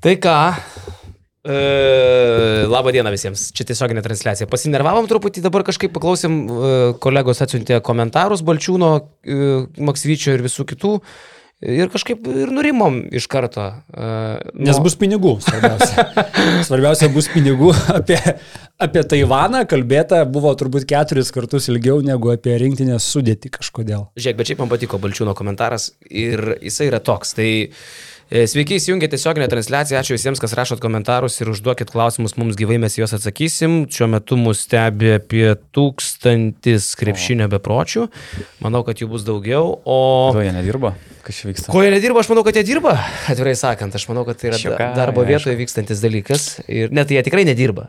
Tai ką, e, labą dieną visiems, čia tiesioginė transliacija. Pasinervavom truputį, dabar kažkaip paklausėm, e, kolegos atsiuntė komentarus Balčiūno, e, Maksvyčio ir visų kitų. Ir kažkaip ir nurimom iš karto. Uh, Nes bus pinigų, svarbiausia. svarbiausia bus pinigų. Apie, apie Taivaną kalbėta buvo turbūt keturis kartus ilgiau negu apie rinktinės sudėti kažkodėl. Žiūrėk, bet šiaip man patiko Balčiūno komentaras ir jisai yra toks. Tai e, Sveiki, įsijungę tiesioginę transliaciją. Ačiū visiems, kas rašot komentarus ir užduokit klausimus mums gyvai, mes juos atsakysim. Šiuo metu mus stebi apie tūkstantis krepšinio bepročių. Manau, kad jų bus daugiau. O... Jie nedirba? Kas čia vyksta? Ko jie nedirba, aš manau, kad jie dirba, atvirai sakant. Aš manau, kad tai yra Šiuka, da- darbo aišku. vietoje vykstantis dalykas. Ir net jie tikrai nedirba.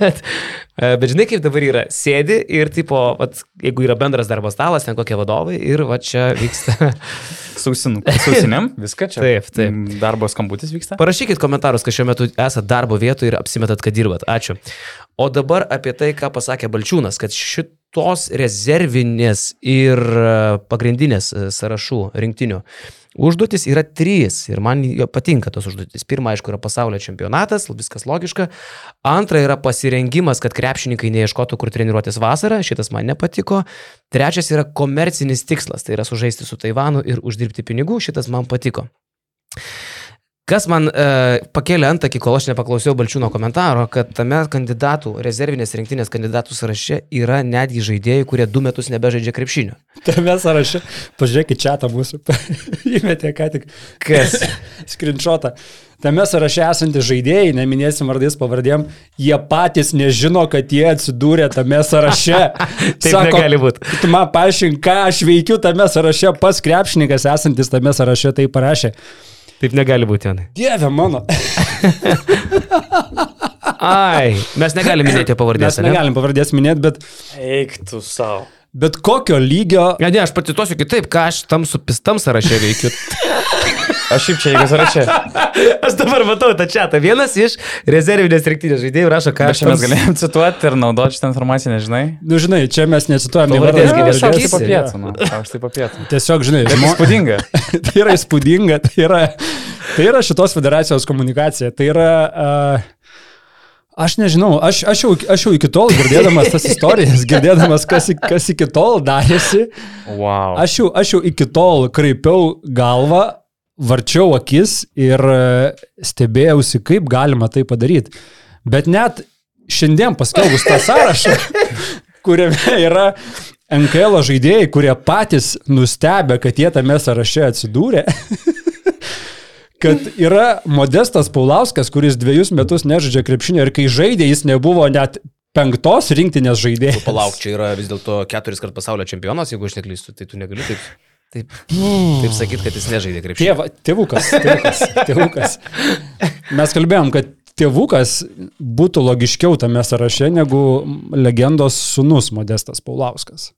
bet, bet žinai, kaip dabar yra. Sėdi ir, tipo, vat, jeigu yra bendras darbo stalas, ten kokie vadovai ir va čia vyksta. Sausinų. Sausinėm? Viską čia. Taip, taip. Darbo skambutis vyksta? Parašykit komentarus, kad šiuo metu esate darbo vietoje ir apsimetat, kad dirbat. Ačiū. O dabar apie tai, ką pasakė Balčiūnas, kad šitos rezervinės ir e, pagrindinės e, sąrašų rinktinių užduotis yra trys ir man patinka tos užduotis. Pirma, aišku, yra pasaulio čempionatas, viskas logiška. Antra yra pasirengimas, kad krepšininkai neieškotų, kur treniruotis vasarą, šitas man nepatiko. Trečias yra komercinis tikslas, tai yra sužaisti su Taivanu ir uždirbti pinigų, šitas man patiko. Kas man e, pakėlė antakį, kol aš nepaklausiau Balčiūno komentaro, kad tame kandidatų, rezervinės rinktinės kandidatų sąraše yra netgi žaidėjai, kurie du metus nebežaidžia krepšinio. Tame sąraše, pažiūrėkit čia tą mūsų, įmetė ką tik. Kas? Skrinčotą. Tame sąraše esantys žaidėjai, neminėsim vardais pavardėm, jie patys nežino, kad jie atsidūrė tame sąraše. Taip negali būt. Tu man paaiškink, ką aš veikiu tame sąraše, pas krepšininkas esantis tame sąraše tai parašė. Taip negali būti, Janai. Dieve mano. Ai, mes negalime minėti pavardės. Mes negalim pavardės minėti, bet, Eik tu savo. bet kokio lygio Ne, ne, aš pacituosiu kitaip, ką aš tam su pistam sąraše veikiu. Aš šiaip čia, jeigu sąraše. aš dabar matau tą čia. Vienas iš rezervinės rinktinės žaidėjų rašo, ką aš mes galėjom cituoti ir naudoti šitą informaciją, nežinai? Nu, žinai, čia mes necituojame Pavardės sakysi. Aš tai papietu, nu. Aš tai papietu. Tiesiog, žinai, žmo... įspūdinga. tai yra įspūdinga, tai yra, tai yra šitos federacijos komunikacija. Tai yra... Uh, Aš nežinau, aš, aš, jau, aš jau iki tol girdėdamas tas istorijas, girdėdamas, kas, kas iki tol darėsi, Wow. aš jau, aš jau iki tol kraipiau galvą, varčiau akis ir e, stebėjausi, kaip galima tai padaryti. Bet net šiandien paskelbus tą sąrašą, kuriame yra NKL žaidėjai, kurie patys nustebė, kad jie tame sąraše atsidūrė. kad yra Modestas Paulauskas, kuris dviejus metus nežaidžia krepšinio ir kai žaidė, jis nebuvo net penktos rinktinės žaidėjas. Palauk, čia yra vis dėlto keturis kart pasaulio čempionas, jeigu aš neklystu, tai tu negali taip, taip, taip sakyti, kad jis nežaidė krepšinio. Tėva, tėvukas, tėvukas, tėvukas. Mes kalbėjom, kad tėvukas būtų logiškiau tame sąraše negu legendos sunus Modestas Paulauskas.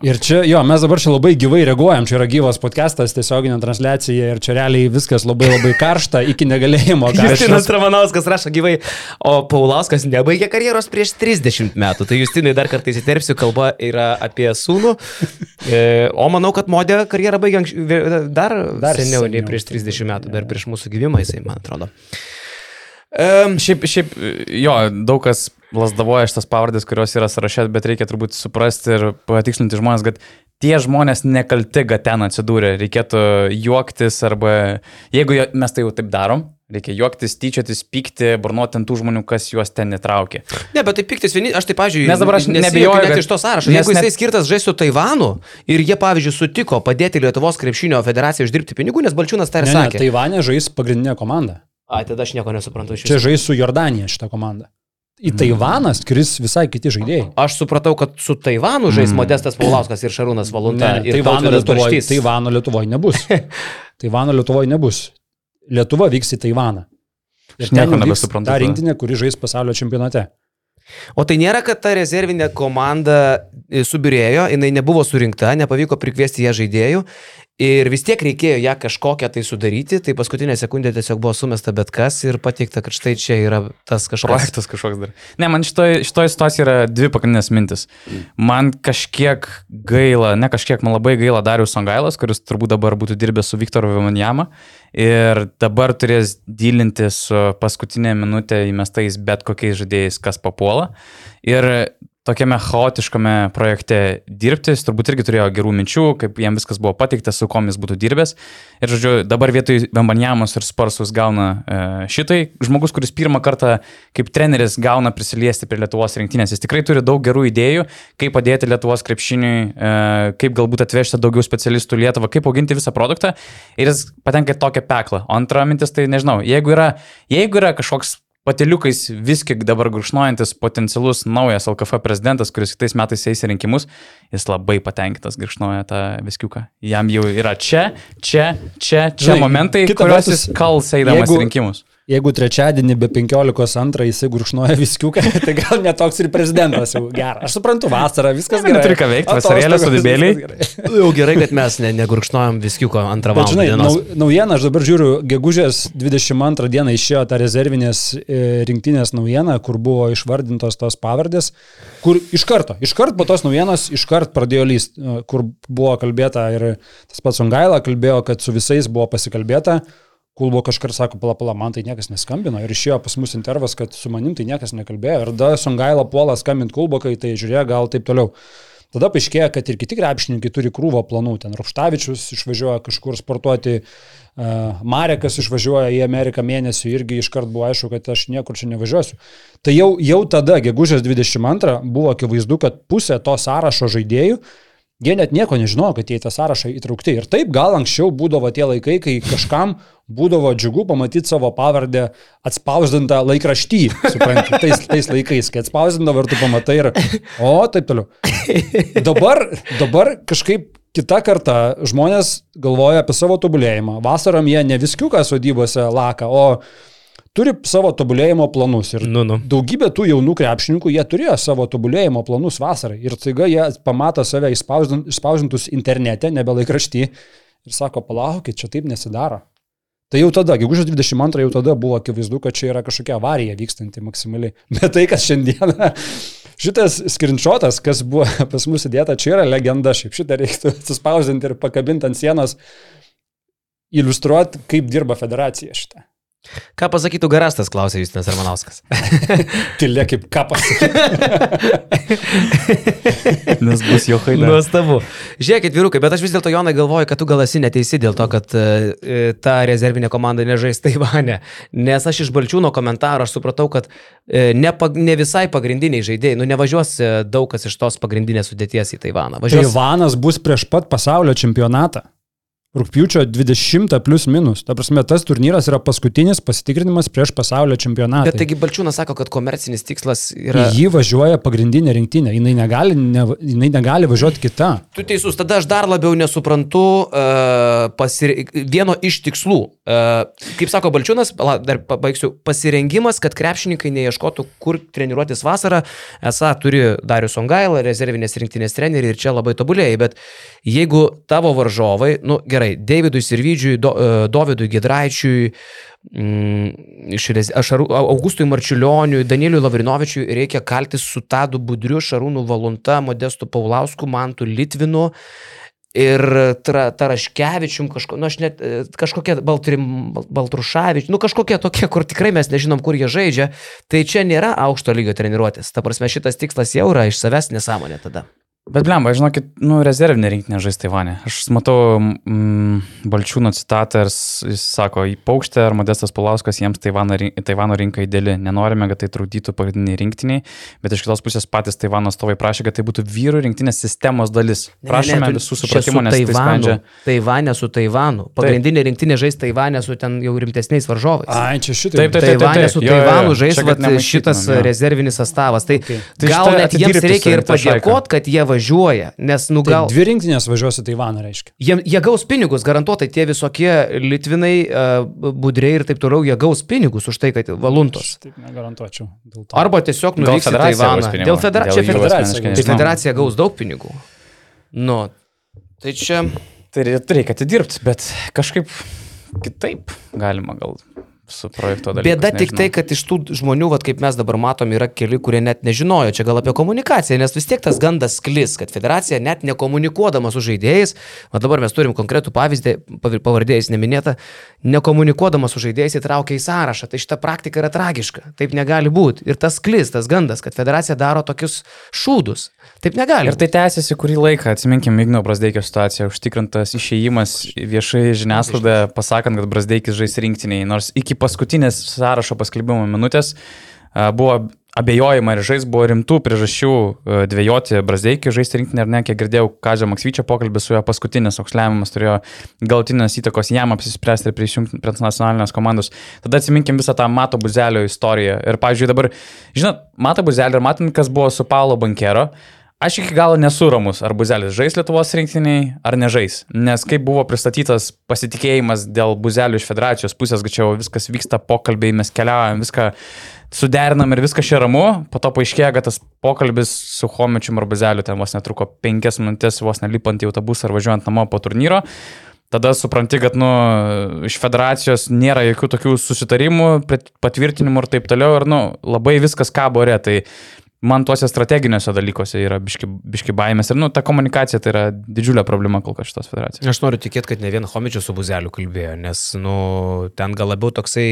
Ir čia, jo, mes dabar čia labai gyvai reaguojam, čia yra gyvas podcastas, tiesioginė transliacija ir čia realiai viskas labai labai karšta iki negalėjimo. Justinas. Ramanauskas rašo gyvai, o Paulauskas nebaigė karjeros prieš 30 metų. Tai Justinai dar kartą įsiterpsiu, kalba yra apie sūnų. E, O manau, kad modė karjerą baigė dar, dar Dar seniau, nei seniau, prieš 30 turbūt, metų, dar prieš mūsų gimimą jisai, man atrodo. Um, Šiaip, šiaip, jo, daug kas lasdavoja šitas pavardės, kurios yra sąraše, bet reikia turbūt suprasti ir patikslinti žmonės, kad tie žmonės nekalti, kad ten atsidūrė. Reikėtų juoktis arba, jeigu mes tai jau taip darom, reikia juoktis, tyčiotis, pykti, burnuoti ant tų žmonių, kas juos ten įtraukė. Ne, bet tai piktis vieni, aš tai, pavyzdžiui, Nes dabar aš neabejoju, net iš to sąrašo. Jeigu jisai net- skirtas žaisti su Taivanu ir jie, pavyzdžiui, sutiko padėti Lietuvos krepšinio federacijai uždirbti pinigų, nes Balčiūnas tą ir Ne, ne, sakė. Taivane žais pagrindinė komanda. A, tada aš nieko nesuprantu iš Čia viso. žais su Jordanija šitą komandą. Į Taivaną skris visai kiti žaidėjai. Aš supratau, kad su Taivanu žais Modestas Paulauskas ir Šarūnas Valunta. Ne, ir Taivano Lietuvoje. Taivano Lietuvoje nebus. Taivano Lietuvoje nebus. Lietuva vyks į Taivaną. Ir Aš nieko nebesuprantu Ta rinktinė, kuri žais pasaulio čempionate. O tai nėra, kad ta rezervinė komanda e, subirėjo, jinai nebuvo surinkta, nepavyko prikviesti ją žaidėjų Ir vis tiek reikėjo ją kažkokią tai sudaryti, tai paskutinė sekundė tiesiog buvo sumesta bet kas ir pateikta, kad štai čia yra tas kažkoks. Projektas kažkoks dar. Ne, man šitoje šitoj situacijoje yra dvi pagrindinės mintis. Man kažkiek gaila, ne kažkiek, man labai gaila Darius Songailas, kuris turbūt dabar būtų dirbęs su Viktoru Vimanjama ir dabar turės dylinti su paskutinė minutė įmestais bet kokiais žaidėjais, kas papuola. Ir tokiame chaotiškame projekte dirbti, jis turbūt irgi turėjo gerų minčių, kaip jam viskas buvo pateikta, su kom jis būtų dirbęs. Ir, žodžiu, dabar vietoj Bambanjamos ir Sparsus gauna e, šitai žmogus, kuris pirmą kartą kaip treneris gauna prisiliesti prie Lietuvos rinktinės. Jis tikrai turi daug gerų idėjų, kaip padėti Lietuvos krepšiniui, e, kaip galbūt atvežti daugiau specialistų Lietuvą, kaip auginti visą produktą. Ir jis patenka į tokią peklą. O antra mintis, tai nežinau, jeigu yra, jeigu yra kažkoks pateliukais viski dabar gurkšnuojantis potencialus naujas LKF prezidentas, kuris kitais metais eis į rinkimus, jis labai patenkintas gurkšnuoja tą viskiuką. Jam jau yra čia, čia, čia, čia Žinai, momentai, kuriuos jis kals eidamas jeigu- rinkimus. Jeigu trečiadienį be 15.2 jisai gurkšnoja viskiuką, tai gal netoks ir prezidentas jau gerai. Aš suprantu, vasara, viskas Ne, gerai. neturi ką veikt, vasarėlė, gerai. Jau gerai, kad mes ne, negurkšnojom viskiuko antrą Bet valandą žinai, dienos. nau, naujiena, aš dabar žiūriu, gegužės 22 dieną išėjo ta rezervinės e, rinktinės naujiena, kur buvo išvardintos tos pavardės, kur iš karto, iš karto po tos naujienos, iš karto pradėjo lyst, e, kur buvo kalbėta ir tas pats Ungaila kalbėjo, kad su visais buvo pasikalbėta. Kulbo kažkar sako, pala, pala, man tai niekas neskambino ir išėjo pas mus intervas, kad su manim tai niekas nekalbėjo. Ir tada Songaila puola skambint Kulbokai, tai žiūrėjo gal taip toliau. Tada paaiškėjo, kad ir kiti krepšininkai turi krūvą planų. Ten Rupštavičius išvažiuoja kažkur sportuoti, uh, Marekas išvažiuoja į Ameriką mėnesį irgi iškart buvo aišku, kad aš niekur čia nevažiuosiu. Tai jau, jau tada, gegužės 22, buvo akivaizdu, kad pusė to sąrašo žaidėjų Jie net nieko nežinojo, kad jie į tą sąrašą įtraukti. Ir taip gal anksčiau būdavo tie laikai, kai kažkam būdavo džiugu pamatyti savo pavardę atspausdintą laikraštį, suprantate, tais, tais laikais, kai atspausdindavo ir tu pamatai ir, o taip toliau. Dabar, dabar kažkaip kita karta žmonės galvoja apie savo tobulėjimą. Vasarom jie ne viskiuką sodybose laka, o turi savo tobulėjimo planus. Ir Nu, nu. daugybė tų jaunų krepšininkų, jie turėjo savo tobulėjimo planus vasarai. Ir taiga jie pamato save išspausdin- išspausdintus internete, nebe laikrašty. Ir sako, palaukit, čia taip nesidaro. Tai jau tada, gegužės 22 jau tada buvo akivaizdu, kad čia yra kažkokia avarija vykstanti maksimaliai. Bet tai, kas šiandieną, šitas skrinčiotas, kas buvo pas mus įdėta, čia yra legenda. Šiaip šitą reiktų atsispausdinti ir pakabinti ant sienos, iliustruoti, kaip dirba federacija šitą. Ką pasakytų Garastas, klausė Justinas Armanauskas. Tilė kaip kapas. Nes bus jo haida. Nuostabu. Žiūrėkit, vyrukai, bet aš vis dėlto, Jonai, galvoju, kad tu gal esi neteisi dėl to, kad e, ta rezervinė komanda nežais Taivane. Nes aš iš Balčiūno komentaro aš supratau, kad e, ne, pag, ne visai pagrindiniai žaidėjai, nu nevažiuos e, daug kas iš tos pagrindinės sudėties į Taivaną. Važiuos Taivanas bus prieš pat pasaulio čempionatą. Rūpiučio 20 plus minus. Ta prasme, tas turnyras yra paskutinis pasitikrinimas prieš pasaulio čempionatą. Bet taigi Balčiūnas sako, kad komercinis tikslas yra... Į jį važiuoja pagrindinė rinktinė. Jis negali, ne, jinai negali važiuoti kita. Tu teisus, tada aš dar labiau nesuprantu uh, pasir... vieno iš tikslų. Uh, kaip sako Balčiūnas, dar pabaigsiu, pasirengimas, kad krepšininkai neieškotų, kur treniruotis vasarą. Esą turi Darius Ongailą, rezervinės rinktinės trenerių ir čia labai tobulėjai, bet jeigu tavo varžovai, nu gerai, Davidui Sirvidžiui, Do, uh, Dovydui Gedraičiui, mm, Ašarų, Augustui Marčiulioniui, Danieliui Lavrinovičiui reikia kaltis su Tadu Budriu, Šarūnu Valunta, Modestu Paulausku, Mantu Litvinu ir tra, Taraškevičium, kažko, nu, net, e, kažkokie Baltrim, Bal- Baltrušavičium, nu kažkokie tokie, kur tikrai mes nežinom, kur jie žaidžia, tai čia nėra aukšto lygio treniruotis. Ta prasme, šitas tikslas jau yra iš savęs nesąmonė tada. Bet blemba, žinokit, nu, rezervinė rinktinė žais Taivane. Aš matau mm, Balčiūno citatą ir jis sako, į paukštę ar Modestas Pulauskas jiems Taivano, Taivano rinka įdėlė. Nenorime, kad tai trukdytų pagrindiniai rinktiniai, bet iš kitos pusės patys Taivano stovai prašė, kad tai būtų vyrų rinktinės sistemos dalis. Prašome visų supratimo, nes tai sprendžia. Taivane su Taivanu. Pagrindinė rinktinė žais Taivane su ten jau rimtesniais varžovais. Ai, čia šitai. Taip, taip, taip. Taivane su. Taivanu žais šitas jo. rezervinis sastavas. Tai, Okay. Tai gal net jiems reikia ir padėkoti, kad jie važiuoja, nes nu Tai gal... dvi rinktinės važiuosi Taivaną, reiškia. Jie, jie gaus pinigus, garantuotai tie visokie litvinai, uh, budriai ir taip toliau, jie gaus pinigus už tai, kad valuntos. Aš taip negarantuočiau. dėl to. Arba tiesiog nuvyks į Taivaną. Dėl federacijos. Federacija. Tai federacija gaus daug pinigų. Nu, tai čia Tai re- reikia atidirbti, bet kažkaip kitaip galima gal su projekto dalyku. Bėda tik tai, kad iš tų žmonių, vat, kaip mes dabar matom, yra keli, kurie net nežinojo, čia gal apie komunikaciją, nes vis tiek tas gandas sklis, kad federacija net nekomunikuodama su žaidėjais, o dabar mes turim konkretų pavyzdį, pav- pavardėjais neminėta, nekomunikuodama su žaidėjais įtraukia į sąrašą. Tai šita praktika yra tragiška. Taip negali būti. Ir tas sklis, tas gandas, kad federacija daro tokius šūdus. Taip negali. Ir tai tęsiasi kurį laiką, atsiminkim Igno Brasdeikio situaciją, užtikrintas išėjimas viešai žiniasklaidoje, pasakant, kad Brasdeikis žais rinktiniai, nors iki paskutinės sąrašo paskelbimo minutės buvo abejojama ir žais, buvo rimtų priežasčių a, dvėjoti Brasdeikį žaisti rinktinį ar ne, kiek girdėjau Kazio Maksvyčio pokalbį su juo paskutinis auksliavimas turėjo galutinės įtakos jam apsispręsti ir prisijungti prie nacionalinės komandos. Tada atsiminkim visą tą Mato Buzelio istoriją. Ir, pavyzdžiui, dabar, žinot, Mato Buzelio ir matant, kas buvo su Paulo Bankero, Aš iki galo nesu ramus, ar Buzelis žais Lietuvos rinktiniai, ar nežais. Nes kaip buvo pristatytas pasitikėjimas dėl Buzelio iš federacijos pusės, kad čia viskas vyksta, pokalbiai, mes keliaujam, viską suderinam ir viskas čia ramu, po to paaiškėjo, kad tas pokalbis su Homečiu ar Buzeliu ten vos netruko penkias minutės, vos nelipant į autobusą ar važiuojant namo po turnyro. Tada supranti, kad nu, iš federacijos nėra jokių tokių susitarimų, patvirtinimų ir taip toliau. Ir nu, labai viskas kabo ore. Tai man tuose strateginiuose dalykuose yra biški, biški baimės. Ir nu, ta komunikacija tai yra didžiulė problema kol kas šitos federacijos. Aš noriu tikėti, kad ne vien Homičius su Buzeliu kalbėjo, nes, nu, ten gal labiau toksai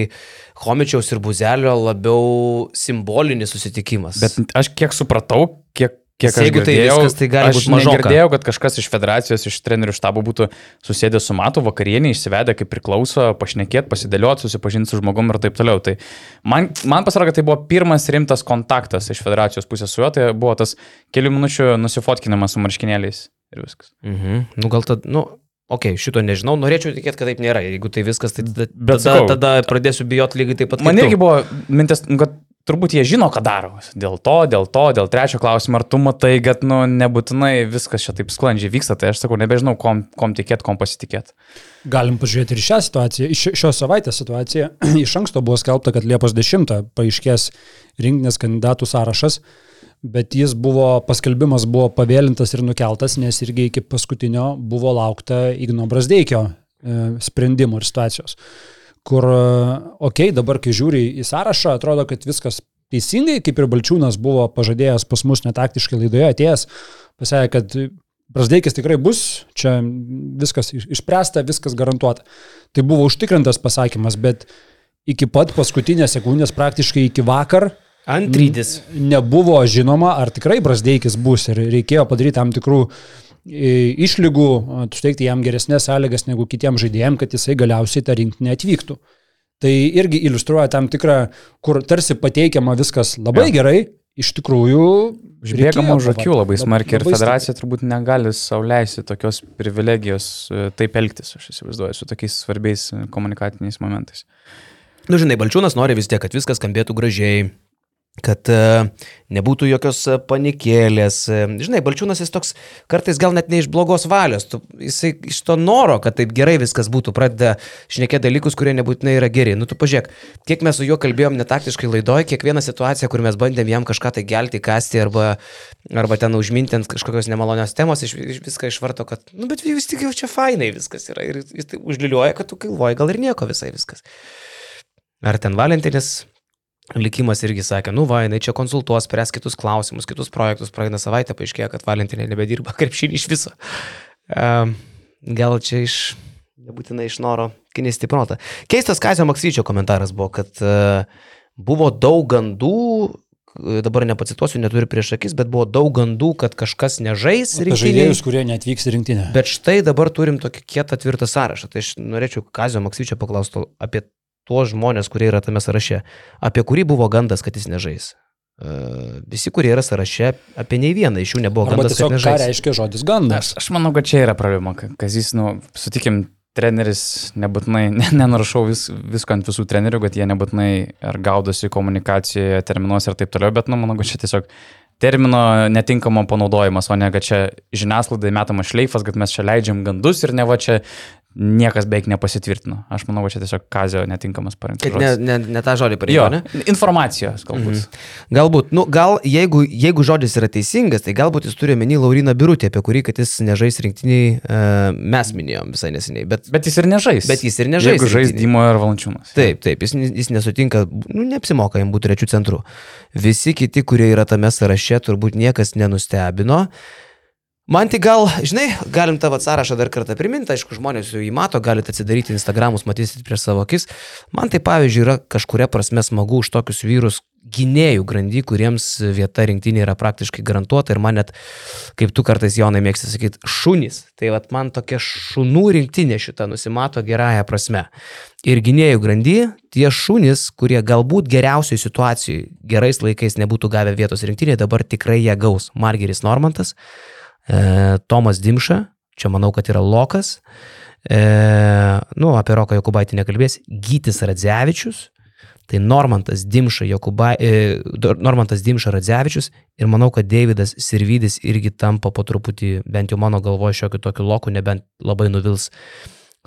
Homičiaus ir Buzelio labiau simbolinis susitikimas. Bet aš kiek supratau, kiek... Kiek aš Jeigu tai girdėjau, viskas, tai gali aš būt mažoka. negirdėjau, kad kažkas iš federacijos, iš trenerių štabo būtų susėdę su matu vakarienį, išsivedę kaip priklauso, pašnekėti, pasidėlioti, susipažinti su žmogum ir taip toliau. Tai man, man pasirodė, kad tai buvo pirmas rimtas kontaktas iš federacijos pusės su juo, tai buvo tas kelių minučių nusifotkinimas su marškinėliais ir viskas. Mhm. Nu, gal tada, nu, okei, okay, šito nežinau, norėčiau tikėti, kad taip nėra. Jeigu tai viskas, tai tada, Bet tada, tada pradėsiu bijoti lygiai taip pat. Man irgi buvo mintis, nu, kad turbūt jie žino, ką daro. Dėl to, dėl to, dėl trečio klausimo, ar tu matai, kad nu, nebūtinai viskas čia taip sklandžiai vyksta, tai aš sakau, nebežinau, kom, kom tikėti, kom pasitikėti. Galim pažiūrėti ir šią situaciją, iš šios savaitės situaciją. Iš anksto buvo skelbta, kad Liepos 10 paaiškės rinktinės kandidatų sąrašas, bet jis buvo, paskelbimas buvo pavėlintas ir nukeltas, nes irgi iki paskutinio buvo laukta Igno Brasdeikio e, sprendimo ir situacijos. Kur, okei, okay, dabar kai žiūri į sąrašą, atrodo, kad viskas teisingai, kaip ir Balčiūnas buvo pažadėjęs pas mus netaktiškai laidoje atėjęs, pasakė, kad Brasdeikis tikrai bus, čia viskas iš- išspręsta, viskas garantuota. Tai buvo užtikrintas pasakymas, bet iki pat paskutinės sekundės, praktiškai iki vakar, Antrydis. nebuvo žinoma, ar tikrai Brasdeikis bus ir reikėjo padaryti tam tikrų e, išlygų, suteikti jam geresnės sąlygas negu kitiems žaidėjams, kad jisai galiausiai tą rinkinį atvyktų. Tai irgi iliustruoja tam tikrą, kur tarsi pateikiama viskas labai ja. gerai, iš tikrųjų... Reikėjo už akių labai smarkiai ir federacija turbūt negali sauliaisi tokios privilegijos e, taip elgtis, aš įsivaizduoju, su tokiais svarbiais e, komunikaciniais momentais. Nu, žinai, Balčiūnas nori vis tiek, kad viskas skambėtų gražiai, kad e, nebūtų jokios e, panikėlės. E, Žinai, Balčiūnas jis toks kartais gal net ne iš blogos valios, tu, jisai iš to noro, kad taip gerai viskas būtų, pradeda šnekėti dalykus, kurie nebūtinai yra geri. Nu, tu pažiūrėk, kiek mes su juo kalbėjom netaktiškai laidoje, kiekvieną situaciją, kur mes bandėm jam kažką tai gelti, kasti arba, arba ten užminti ant kažkokios nemalonios temos, iš, iš viską išvarto, kad, nu, bet vis tik jau čia fainai viskas yra. Ir jis tai užliuliuoja, kad tu galvoji, gal ir nieko visai viskas. Ar ten Valentinis likimas irgi sakė, nu va, jinai čia konsultuos, spręs kitus klausimus, kitus projektus, praeina savaitę, paaiškėjo, kad Valentinė nebedirba krepšinį iš viso. Um, gal čia iš, nebūtinai iš noro kinisti protą. Keistas Kazio Maksyčio komentaras buvo, kad uh, buvo daug gandų, e, dabar nepacituosiu, neturiu prieš akis, bet buvo daug gandų, kad kažkas nežais rinktinėje. žaidėjus, kurie netvyks į rinktinę. Bet štai dabar turim tokį kietą tvirtą sąrašą. Tai aš norėčiau Kazio Maksyčio paklausti apie tuos žmonės, kurie yra tame sąraše. Apie kurį buvo gandas, kad jis nežais. Uh, visi, kurie yra sąraše, apie nei vieną iš jų nebuvo Arba gandas, tiesiog kad ką reiškia žodis gandas. Aš, aš manau, kad čia yra problema, ka- Kazis, nu, sutikim, treneris nebūtinai, ne, nenarašau vis, visko ant visų trenerių, kad jie nebūtinai ar gaudosi komunikacijoje, terminuose ir taip toliau, bet, nu, manau, kad čia tiesiog termino netinkamo panaudojimas, o ne kad čia žiniasklaidai metamas šleifas, kad mes čia leidžiam gandus ir ne va čia niekas beveik nepasitvirtino. Aš manau, kad čia tiesiog kazio netinkamas parinktas. Kad ne, ne, ne tą žodį pareigo, ne? informacijos galbūt. Mhm. Galbūt, nu, gal jeigu, jeigu žodis yra teisingas, tai galbūt jis turi menį Lauriną Birutį, apie kurį, kad jis nežais rinktiniai, uh, mes minėjom visai neseniai. Bet, Bet jis ir nežais. Bet jis ir nežais Jeigu žais rinktinėj. Dimo ir Valančiūnas. Taip, taip, jis, jis nesutinka, nu, neapsimoka jam būti trečių centrų. Visi kiti, kurie yra tame sąraše, turbūt niekas nenustebino. Man tai gal, žinai, galim tavo sąrašą dar kartą priminti, aišku, žmonės jau jį mato, galite atsidaryti Instagramus, matysit prieš savo akis. Man tai pavyzdžiui yra kažkuria prasme smagu už tokius vyrus gynėjų grandy, kuriems vieta rinktinė yra praktiškai garantuota ir man net, kaip tu kartais jaunai mėgsti sakyti, šunys. Tai vat man tokia šunų rinktinė šitą nusimato gerąją prasme. Ir gynėjų grandy tie šunys, kurie galbūt geriausioje situacijoje gerais laikais nebūtų gavę vietos rinktinėje, dabar tikrai ją gaus. Margeris Normantas, e, Tomas Dimša, čia manau, kad yra Lokas, e, nu, apie Roką Jokubaitį nekalbės, Gytis Radzevičius, tai Normantas Dimša, Jokubai, e, Normantas Dimša Radzevičius. Ir manau, kad Davidas Sirvidis irgi tampa po truputį, bent jau mano galvoje, šiokiu tokiu loku, nebent labai nuvils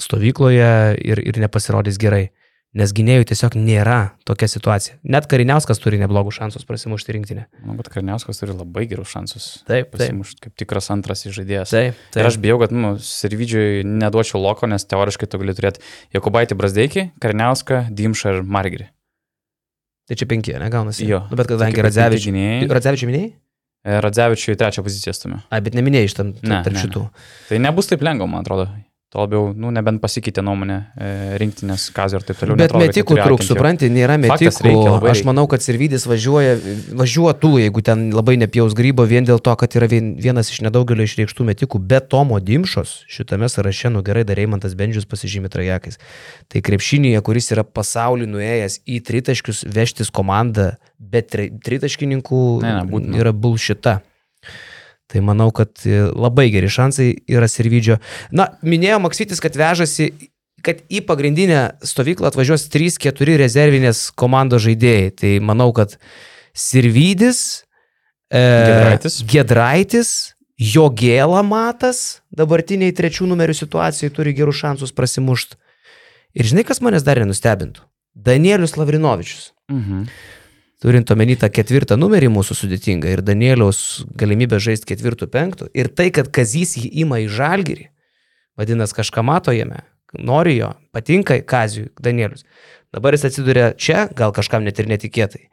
stovykloje ir, ir nepasirodys gerai. Nes gynėjų tiesiog nėra tokia situacija. Net Kariniauskas turi neblogų šansus prasimušti rinktinę. Manau, kad Karniauskas turi labai gerus šansus. Taip, taip. Pasimušti kaip tikras antras žaidėjas. Taip, Ir aš bijau, kad, nu, Sirvidžiui neduočiau loko, nes teoriškai tu gali turėti Jokubaitį Brasdeikį, Karniauską, Dimšą ir Margerį. Tai čia penki, negaunasi. Jo. Nu, bet kadangi penki gynėjai. Radzevičius minėjai? Radzevičiui trečią poziciją stumia. Ai, bet neminėjai iš tam Ne, tarp ne, šitų. Tai nebus taip lengva, man atrodo. Tuo labiau, nu, nebent pasikeitė nuomonė e, rinktinės kazio ir taip toliau. Bet Neatrodo, kad metikų trūks, supranti, nėra metikų. reikia, Aš manau, kad Sirvidis važiuoja, važiuotų, jeigu ten labai nepjaus grybo, vien dėl to, kad yra vien, vienas iš nedaugelio išreikštų metikų. Be Tomo Dimšos šitame sąraše, nu gerai, dar Reimantas Bendžius pasižymė trajakais. Tai krepšinėje, kuris yra pasaulį nuėjęs į tritaškius, vežtis komandą be tri, tritaškininkų Ne, ne, būtina. yra bulšita. Tai manau, kad e, labai geri šansai yra Sirvidžio. Na, minėjo Maksytis, kad vežasi, kad į pagrindinę stovyklą atvažiuos 3-4 rezervinės komandos žaidėjai. Tai manau, kad Sirvidis, e, Giedraitis. Gedraitis, Jogėla Matas dabartiniai trečių numerių situacijai turi gerų šansus prasimušti. Ir žinai, kas manęs dar nenustebintų? Danielius Lavrinovičius. Mhm. Turint omeny tą ketvirtą numerį mūsų sudėtingą ir Danieliaus galimybę žaisti ketvirtų penktų ir tai, kad Kazys jį ima į žalgyrį, vadinasi, kažką mato jame, nori jo, patinka Kazijui Danielius. Dabar jis atsiduria čia, gal kažkam net ir netikėtai.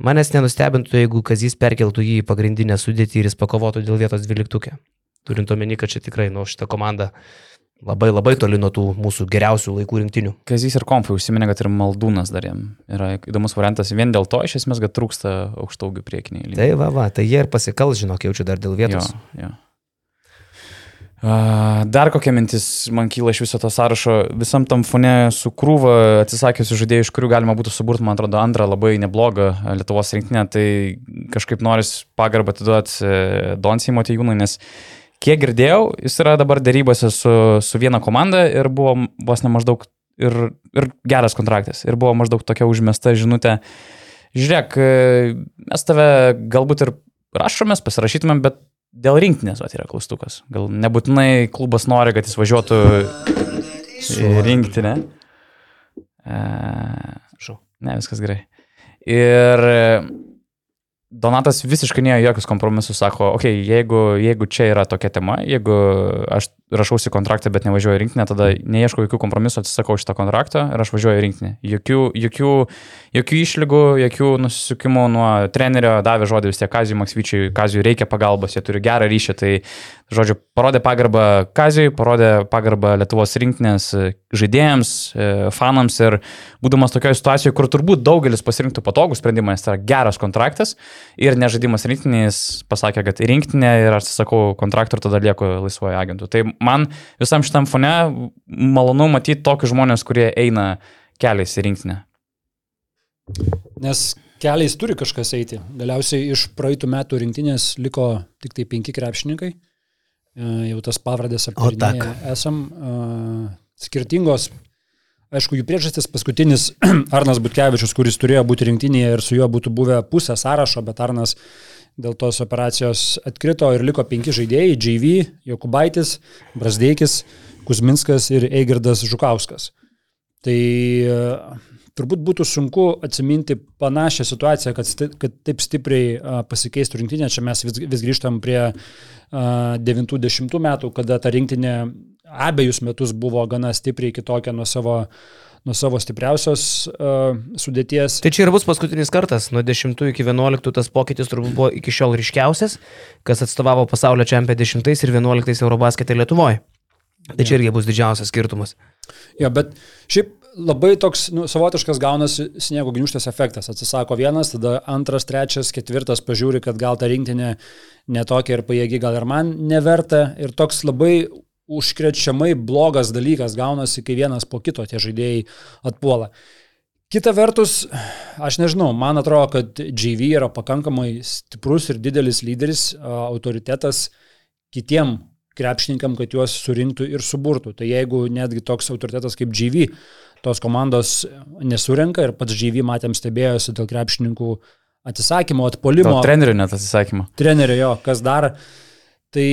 Manęs nenustebintų, jeigu Kazys perkeltų jį į pagrindinę sudėtį ir jis pakovotų dėl vietos dvyliktukė. Turint omeny, kad čia tikrai, nu, šitą komandą labai labai toli nuo tų mūsų geriausių laikų rinktinių. Kazys ir Konfai užsiminė, kad ir Maldūnas dar jam yra įdomus variantas. Vien dėl to, iš esmės, kad trūksta aukštaugių priekiniai. Tai va, va, tai jie ir pasikals, žinok, jaučiu dar dėl vietos. Jo, jo. Dar kokia mintis man kyla iš viso to sąrašo, visam tam fone su krūva atsisakiusių žaidėjų, iš kurių galima būtų suburti, man atrodo, antrą labai neblogą e, Lietuvos rinktinę, tai kažkaip noris pagarbą atiduoti Donsijai Motijūnui, nes kiek girdėjau, jis yra dabar darybose su, su viena komanda ir buvo vos ne maždaug ir, ir geras kontraktas. Ir buvo maždaug tokia užmesta žinutė, žiūrėk, mes tave galbūt ir rašomės, pasirašytumėm, bet dėl rinktinės vat, yra klaustukas. Gal nebūtinai klubas nori, kad jis važiuotų į rinktinę. E, ne, viskas gerai. Ir Donatas visiškai nėjo jokius kompromisus, sako, okei, okay, jeigu, jeigu čia yra tokia tema, jeigu aš rašausi kontraktą, bet nevažiuoju rinktinę, tada neieškau jokių kompromisų, atsisakau šitą kontraktą ir aš važiuoju rinktinę. Jokių, jokių, jokių išlygų, jokių nusisukimų nuo trenerio davė žodį vis tiek Kazijui Maksvyčiui, Kazijui reikia pagalbos, jie turi gerą ryšį, tai, žodžiu, parodė pagarbą Kazijui, parodė pagarbą Lietuvos rinktinės žaidėjams, e, fanams ir būdamas tokioje situacijoje, kur turbūt daugelis pasirinktų patogų sprendimą, nes tai yra geras kontraktas ir nežaidimas rinktinės pasakė, kad rinktinė ir atsisakau kontraktų ir tada lieku laisvojo agentų. Tai man visam šitam fone malonu matyti tokius žmonės, kurie eina keliais į rinktinę. Nes keliais turi kažkas eiti. Galiausiai iš praeitų metų rinktinės liko tik tai penki krepšininkai. E, Jau tas pavardės aptarinėję esam. e, Skirtingos. Aišku, jų priežastis paskutinis Arnas Butkevičius, kuris turėjo būti rinktinėje ir su juo būtų buvę pusę sąrašo, bet Arnas dėl tos operacijos atkrito ir liko penki žaidėjai - JV, Jokubaitis, Brasdeikis, Kuzminskas ir Eigirdas Žukauskas. Tai e, turbūt būtų sunku atsiminti panašią situaciją, kad, kad taip stipriai a, pasikeistų rinktinė. Čia mes vis, vis grįžtam prie 90 metų, kada ta rinktinė abejus metus buvo gana stipriai kitokia nuo savo nuo savo stipriausios uh, sudėties. Tai čia ir bus paskutinis kartas, nuo 10 iki 11 tas pokytis turbūt buvo iki šiol ryškiausias, kas atstovavo pasaulio čempionę 10 ir 11 Eurobasketė Lietuvoje. Tai čia irgi bus didžiausias skirtumas. Jo, bet šiaip labai toks nu, savotiškas gaunasi sniego gniuštės efektas. Atsisako vienas, tada antras, trečias, ketvirtas pažiūri, kad gal ta rinktinė netokia ir pajėgi, gal ir man neverta. Ir toks labai užkrečiamai blogas dalykas gaunasi, kai vienas po kito tie žaidėjai atpuola. Kita vertus, aš nežinau, man atrodo, kad JV yra pakankamai stiprus ir didelis lyderis, autoritetas kitiem krepšininkam, kad juos surinktų ir suburtų. Tai jeigu netgi toks autoritetas kaip JV tos komandos nesurenka ir pats JV matėm stebėjosi dėl krepšininkų atsisakymo, atpolimo. Dėl trenerių net atsisakymo. Trenerių jo, kas dar. Tai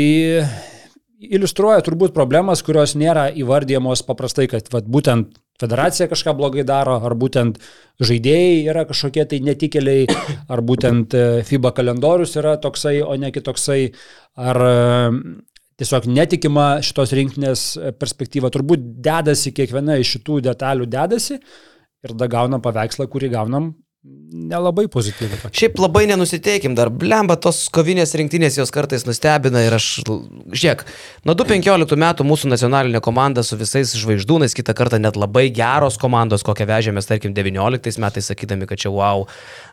iliustruoja turbūt problemas, kurios nėra įvardyjamos paprastai, kad vat, būtent federacija kažką blogai daro, ar būtent žaidėjai yra kažkokie tai netikėliai, ar būtent e, FIBA kalendorius yra toksai, o ne kitoksai, ar tiesiog netikima šitos rinktinės perspektyva. Turbūt dedasi kiekviena iš šitų detalių dedasi ir tada gaunam paveikslą, kurį gaunam nelabai pozityvų. Šiaip labai nenusiteikim, dar blemba tos kovinės rinktinės jos kartais nustebina ir aš, žiūrėk, nuo 2015 metų mūsų nacionalinė komanda su visais žvaigždūnais, kitą kartą net labai geros komandos, kokią vežėmės, tarkim, 19 metais, sakydami, kad čia wow,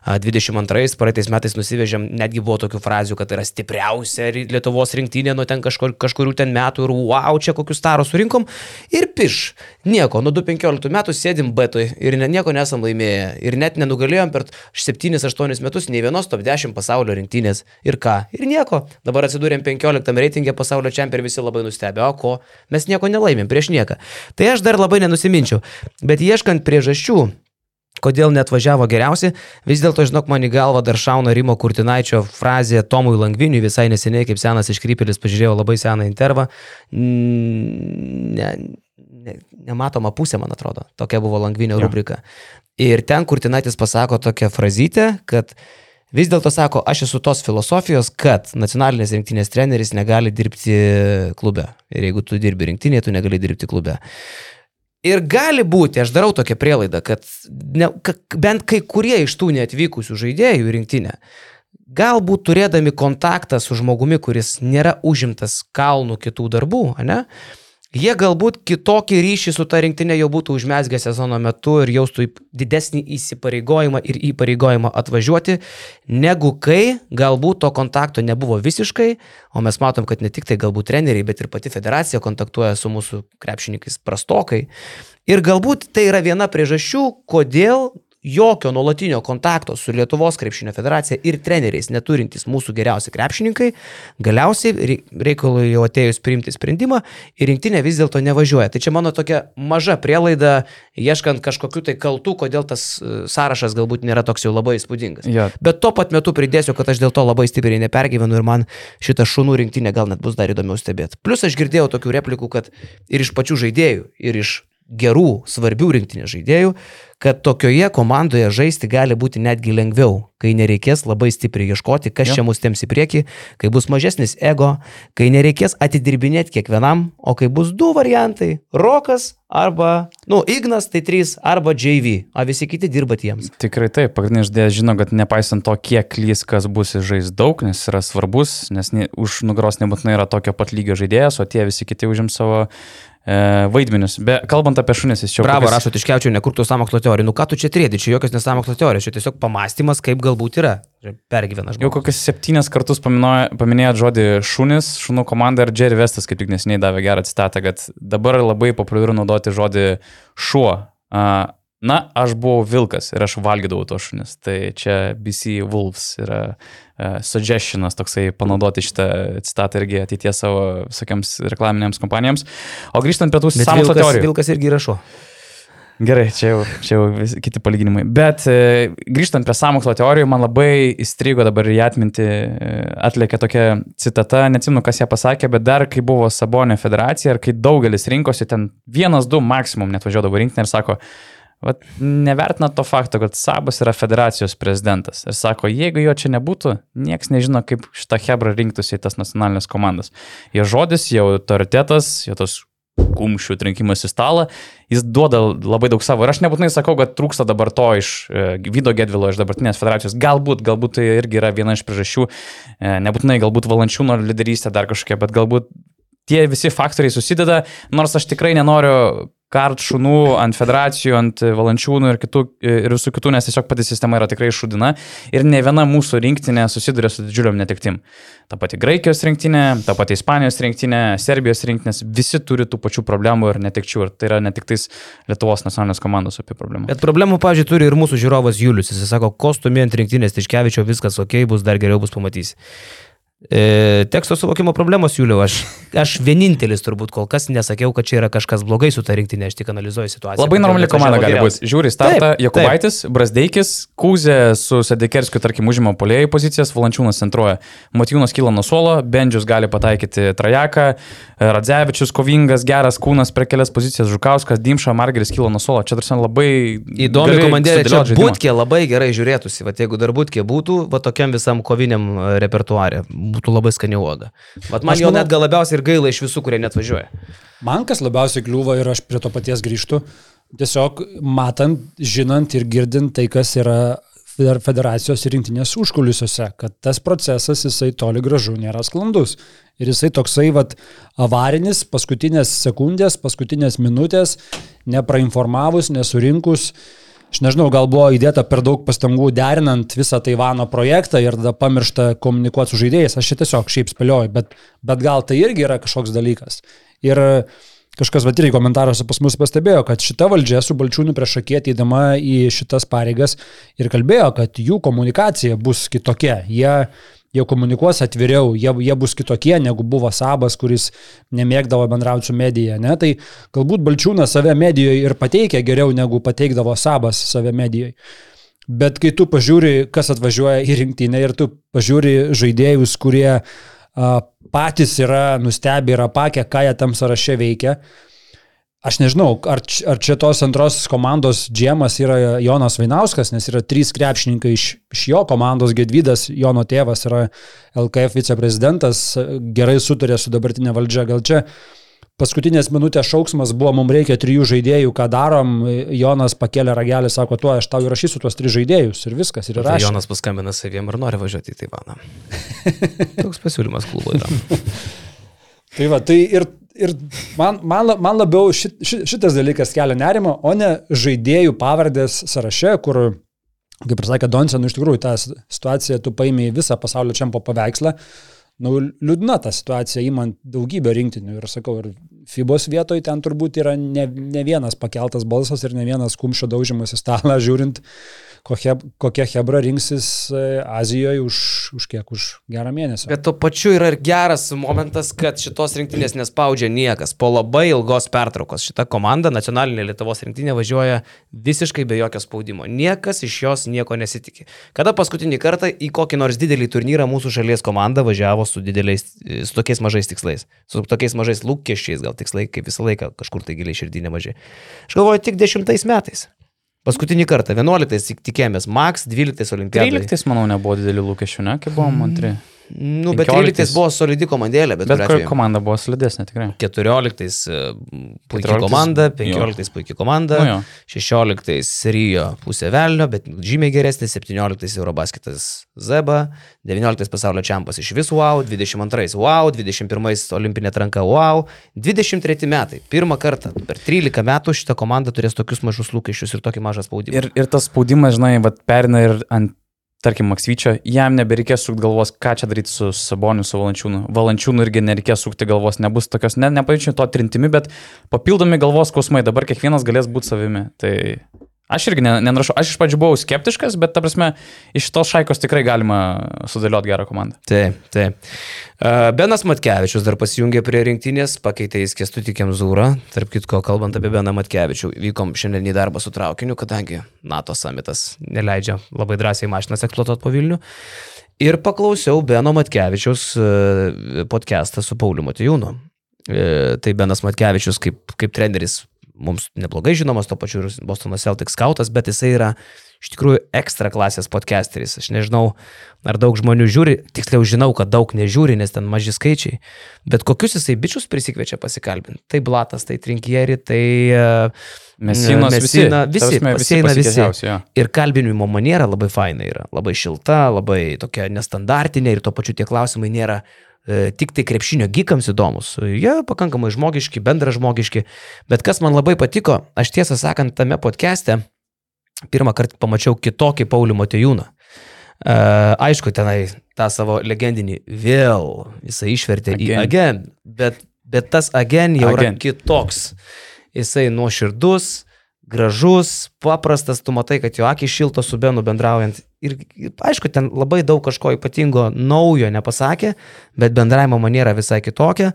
22 praeitais metais nusivežėm, netgi buvo tokių frazių, kad tai yra stipriausia Lietuvos rinktinė nuo ten kažkur, kažkurių ten metų ir wow, čia kokius taros surinkom ir piš, nieko, nuo 2015 metų sėdim betui ir nieko nesam laimėję ir net nenugalėjom neturėjom per 7-8 metus nei vienos top 10 pasaulio rinktinės. Ir ką? Ir nieko. Dabar atsidūrėm 15 reitingė pasaulio čempionė ir visi labai nustebė, o ko? Mes nieko nelaimėm prieš nieką. Tai aš dar labai nenusiminčiau. Bet ieškant priežasčių, Kodėl net važiavo geriausi, vis dėlto, žinok, man į galvą dar šauna Rimo Kurtinaičio frazė Tomui Langviniui visai neseniai, kaip senas iškrypėlis, pažiūrėjau labai seną intervą. Ne, nematoma pusė, man atrodo. Tokia buvo Langvinio ja. rubrika. Ir ten Kurtinaitis pasako tokią frazytę, kad vis dėlto sako, aš esu tos filosofijos, kad nacionalinės rinktinės treneris negali dirbti klube. Ir jeigu tu dirbi rinktinėje, tu negali dirbti klube. Ir gali būti, aš darau tokią prielaidą, kad ne, bent kai kurie iš tų neatvykusių žaidėjų rinktinę, galbūt turėdami kontaktą su žmogumi, kuris nėra užimtas kalnų kitų darbų, ne, Jie galbūt kitokį ryšį su ta rinktinė jau būtų užmesgę sezono metu ir jaustų didesnį įsipareigojimą ir įpareigojimą atvažiuoti, negu kai galbūt to kontakto nebuvo visiškai, o mes matom, kad ne tik tai galbūt treneriai, bet ir pati federacija kontaktuoja su mūsų krepšininkais prastokai. Ir galbūt tai yra viena priežasčių, kodėl jokio nuolatinio kontakto su Lietuvos krepšinio federacija ir treneriais neturintys mūsų geriausi krepšininkai, galiausiai reikalui jau atėjus priimti sprendimą ir rinktinė vis dėlto nevažiuoja. Tai čia mano tokia maža prielaida, ieškant kažkokiu tai kaltų, kodėl tas e, sąrašas galbūt nėra toks jau labai įspūdingas. Ja. Bet tuo pat metu pridėsiu, kad aš dėl to labai stipriai nepergyvenu ir man šitą šunų rinktinę gal net bus dar įdomiau stebėti. Plus aš girdėjau tokių replikų, kad ir iš pačių žaidėjų, ir iš gerų, svarbių rinktinės žaidėjų, kad tokioje komandoje žaisti gali būti netgi lengviau, kai nereikės labai stipriai ieškoti, kas ja. čia mus temps į priekį, kai bus mažesnis ego, kai nereikės atidirbinėti kiekvienam, o kai bus du variantai - Rokas arba, nu, Ignas tai trys arba JV, o visi kiti dirba jiems. Tikrai taip, pagrindinis žaidėjas žino, kad nepaisant to, kiek klys, kas bus žais daug, nes yra svarbus, nes ne, už nugaros nebūtinai yra tokio pat lygio žaidėjas, o tie visi kiti užim savo e, vaidmenius. Be, kalbant apie šunis, jis čia... Bravo, kokias... rašo Tiškiaučių, nekurtų samokslo teorijų. Nu ką tu čia trėdi, čia jokios nesamokslo teorijos, čia tiesiog pamastymas, kaip galbūt yra. Pergyvena žmogus. Jau kokius septynis kartus paminėjot žodį šunis, šunų komanda ir Jerry Vestas kaip tik nesiniai davė gerą citatą, kad dabar labai populiaru naudoti žodį šuo. Na, aš buvau vilkas ir aš valgydavau tos šunis. Tai čia BC Wolves yra uh, suggestionas toksai panaudoti šitą citatą irgi ateities savo visokiams reklaminėms kompanijoms. O grįžtant prie tų sąmokslo teorijų. Vilkas irgi rašo. Gerai, čia jau, čia jau vis, kiti palyginimai. Bet e, grįžtant prie samokslo teorijų, man labai įstrigo dabar į atmintį, e, atlėkė tokia citata, neatsimenu, kas ją pasakė, bet dar kai buvo Sabonė federacija ir kai daugelis rinkosi, ten vienas, du maksimum net važiuodavo rinkti ir sako, Vat, nevertina to fakto, kad Sabas yra federacijos prezidentas. Ir sako, jeigu jo čia nebūtų, niekas nežino, kaip šitą Hebrą rinktųsi į tas nacionalinės komandas. Jo žodis, jo autoritetas, jo tos kumščių trinkimas į stalą, jis duoda labai daug savo. Ir aš nebūtinai sakau, kad trūksta dabar to iš e, Vydo Gedvilo, iš dabartinės federacijos. Galbūt, galbūt tai irgi yra viena iš priežasčių, e, nebūtinai galbūt valančiūno lyderystė dar kažkokia, bet galbūt tie visi faktoriai susideda, nors aš tikrai nenoriu kart šunų ant federacijų, ant valančiūnų ir, kitų, ir visų kitų, nes tiesiog pati sistema yra tikrai šudina ir ne viena mūsų rinktinė susiduria su didžiuliam netiktim. Ta pati Graikijos rinktinė, ta pati Ispanijos rinktinė, Serbijos rinktinės, visi turi tų pačių problemų ir netikčių ir tai yra ne tik tais Lietuvos nacionalinės komandos apie problemą. Bet problemų, pažiūrėjau, turi ir mūsų žiūrovas Julius. Jis sako, kostumė ant rinktinės Tiškevičio viskas ok, bus dar geriau bus pamatysi. E, teksto suvokimo problemos, Juliau, aš, aš vienintelis turbūt kol kas nesakiau, kad čia yra kažkas blogai su ta rinktinė, aš tik analizuoju situaciją. Labai normali komanda gali būti. Žiūri, startą Jokubaitis, Brasdeikis, Kūzė su Sedekerskiu, tarkim, užima polėjų pozicijas, Valančiūnas centruoja. Matijūnas kyla nuo suolo, Bendžius gali pataikyti trajeką, Radzevičius kovingas, geras kūnas prie kelias pozicijas, Žukauskas, Dimša, Margeris kyla nuo suolo. Čia tarsi labai įdomi komandėlė. Čia būtkė labai gerai žiūrėtųsi, va, jeigu dar būtkė būtų, va tokiam visam koviniam repertuarė būtų labai skani uoga. Bet man aš jo manau, net gal labiausiai ir gaila iš visų, kurie net važiuoja. Man kas labiausiai kliūva ir aš prie to paties grįžtu, tiesiog matant, žinant ir girdint tai, kas yra federacijos ir rinktinės užkulisiuose, kad tas procesas jisai toli gražu nėra sklandus. Ir jisai toksai vat, avarinis, paskutinės sekundės, paskutinės minutės, neprainformavus, nesurinkus, uh, Aš nežinau, gal buvo įdėta per daug pastangų derinant visą Taivano projektą ir tada pamiršta komunikuoti su žaidėjais. Aš čia tiesiog šiaip spėlioju, bet, bet gal tai irgi yra kažkoks dalykas. Ir kažkas va irgi komentaruose pas mus pastebėjo, kad šita valdžia su Balčiūnu prieš akį ateidama į šitas pareigas ir kalbėjo, kad jų komunikacija bus kitokia. Jie jie komunikuos atviriau, jie, jie bus kitokie negu buvo Sabas, kuris nemėgdavo bendrauti su medija. Ne? Tai galbūt Balčiūnas save medijoje ir pateikia geriau negu pateikdavo Sabas save medijoje. Bet kai tu pažiūri, kas atvažiuoja į rinktinę ir tu pažiūri žaidėjus, kurie a, patys yra nustebę ir apakę, ką jie tam sąraše veikia, Aš nežinau, ar, ar čia tos antros komandos džiemas yra Jonas Vainauskas, nes yra trys krepšininkai iš, iš jo komandos, Gedvydas, Jono tėvas yra LKF viceprezidentas, gerai sutarė su dabartinė valdžia. Gal čia paskutinės minutės šauksmas buvo, mums reikia trijų žaidėjų, ką darom, Jonas pakėlė ragelį, sako, tuo aš tau įrašysiu tuos tris žaidėjus ir viskas. Ir tai Jonas paskambina saviem ir nori važiuoti į Taivaną. Toks pasiūlymas klubo yra. tai va, tai ir ir man, man, man labiau šit, šitas dalykas kelia nerimą, o ne žaidėjų pavardės sąraše, kur, kaip ir sakė Donsen, nu, iš tikrųjų tą situaciją tu paėmė visą pasaulio čempio paveikslą. Nu, liūdna ta situacija, įmant daugybę rinktinių ir sakau, ir FIBOS vietoje ten turbūt yra ne, ne vienas pakeltas balsas ir ne vienas kumščio daužimas į stalą, žiūrint, uh, kokia, kokia Hebra rinksis e, Azijoje už, už kiek, už gerą mėnesį. Bet tuo pačiu yra ir geras momentas, kad šitos rinktinės nespaudžia niekas. Po labai ilgos pertraukos šita komanda, nacionalinė Lietuvos rinktinė, važiuoja visiškai be jokio spaudimo. Niekas iš jos nieko nesitikė. Kada paskutinį kartą į kokį nors didelį turnyrą mūsų šalies komanda važiavo su, dideliais, su tokiais mažais tikslais, su tokiais mažais lūkesčiais, gal tikslai kaip visą laiką kažkur tai giliai širdį nemažai. Aš galvoju, tik dešimtais metais. Paskutinį kartą, 11 tikėjomės, Max, 12 olimpiadai. 13, manau, nebuvo didelių lūkesčių, ne, kai buvom antri. Mm. Nu, bet 13 buvo solidi komandėlė, bet, bet kur komanda buvo solidesnė tikrai. 14 e, puikiai komanda, 15 jo. puikiai komanda, nu, jo. 16 Rio pusė velnio, bet žymiai geresnis, 17 Eurobasketas Zeba, 19 pasaulio čempas iš vis wow, 22 wow, 21 olimpinė atranka wow, 23 metai, pirmą kartą per 13 metų šitą komandą turės tokius mažus lūkesčius ir tokį mažą spaudimą. Ir, ir tas spaudimas, žinai, perina ir ant tarkim, Maksvyčio, jam nebereikės sukti galvos, ką čia daryti su Saboniu, su Valančiūnu. Valančiūnu irgi nereikės sukti galvos, nebus tokios, ne, nepavyzdžiui, to trintimi, bet papildomi galvos skausmai, dabar kiekvienas galės būti savimi. Tai Aš irgi ne- nenurašau, aš iš pradžių buvau skeptiškas, bet ta prasme, iš tos šaikos tikrai galima sudėlioti gerą komandą. Taip, taip. E, Benas Matkevičius dar pasijungė prie rinktinės, pakeitė į Kestutį Kemzūrą. Tarp kitko, kalbant apie Beną Matkevičių, vykom šiandien į darbą su traukiniu, kadangi NATO samitas neleidžia labai drąsiai mašinas eksploatuoti po Vilnių. Ir paklausiau Beno Matkevičiaus e, podcastą su Pauliu Matijūnu. E, Tai Benas Matkevičius kaip, kaip treneris mums neblogai žinomas, to pačiu ir Bostono Celtics skautas, bet jisai yra iš tikrųjų ekstra klasės podcasteris. Aš nežinau, ar daug žmonių žiūri, tiksliau žinau, kad daug nežiūri, nes ten maži skaičiai, bet kokius jisai bičius prisikviečia pasikalbinti. Tai Blatas, tai Trinkieri, tai... e, Mesinos, Mesina, visi, prasme, pasieina visi. pasikėsiausi, jo. Ir kalbinimo maniera labai faina yra, labai šilta, labai tokia nestandartinė ir tuo pačiu tie klausimai nėra tik tai krepšinio gykams įdomus. Jie pakankamai žmogiški, bendra žmogiški. Bet kas man labai patiko, aš tiesą sakant, tame podcast'e pirmą kartą pamačiau kitokį Paulių Matejūną. E, aišku, tenai tą savo legendinį vėl jisai išvertė again. į again, bet, bet tas again jau. Again. yra kitoks. Jisai nuoširdus, gražus, paprastas, tu matai, kad jo akis šilto su Benu bendraujant. Ir aišku, ten labai daug kažko ypatingo naujo nepasakė, bet bendravimo maniera visai kitokia.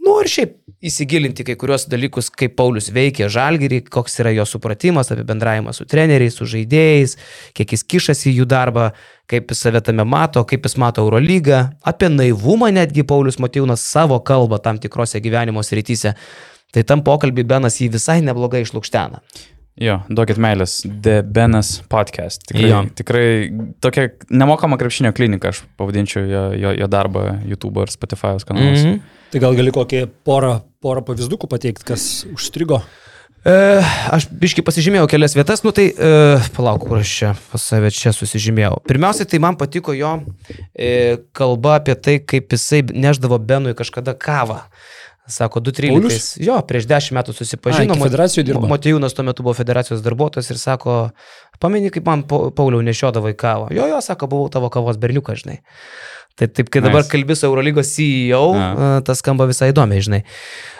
Nu ir šiaip įsigilinti kai kurios dalykus, kaip Paulius veikia žalgyrį, koks yra jo supratimas apie bendravimą su treneriais, su žaidėjais, kiek jis kišasi į jų darbą, kaip jis save tame mato, kaip jis mato Eurolygą, apie naivumą netgi Paulius Matijūnas savo kalbą tam tikrose gyvenimo srityse. Tai tam pokalbį Benas jį visai neblogai išlūkštena. Jo, duokit meilės. The Benas podcast. Tikrai, Jo. tikrai tokia nemokama krepšinio klinika, aš pavadinčiau jo, jo, jo darbą YouTube ar Spotify kanaluose. Mm. -hmm. Tai gal gali kokį porą, porą pavyzdukų pateikti, kas užstrigo? E, aš biškai pasižymėjau kelias vietas, nu tai e, palauk, kur aš čia pas save čia susižymėjau. Pirmiausia, tai man patiko jo e, kalba apie tai, kaip jisai neždavo Benui kažkada kavą. Sako, 2-13. Paulius? Jo, prieš 10 metų susipažino. A, iki federacijų dirbo. Matijūnas tuo metu buvo federacijos darbuotojas ir sako, pameni, kaip man Pa- Pauliau nešiodavai kavą. Jo, jo, sako, buvau tavo kavos berniukas, žinai. Tai taip, kai dabar Nice. kalbi su Eurolygos CEO, A. tas skamba visai įdomiai, žinai.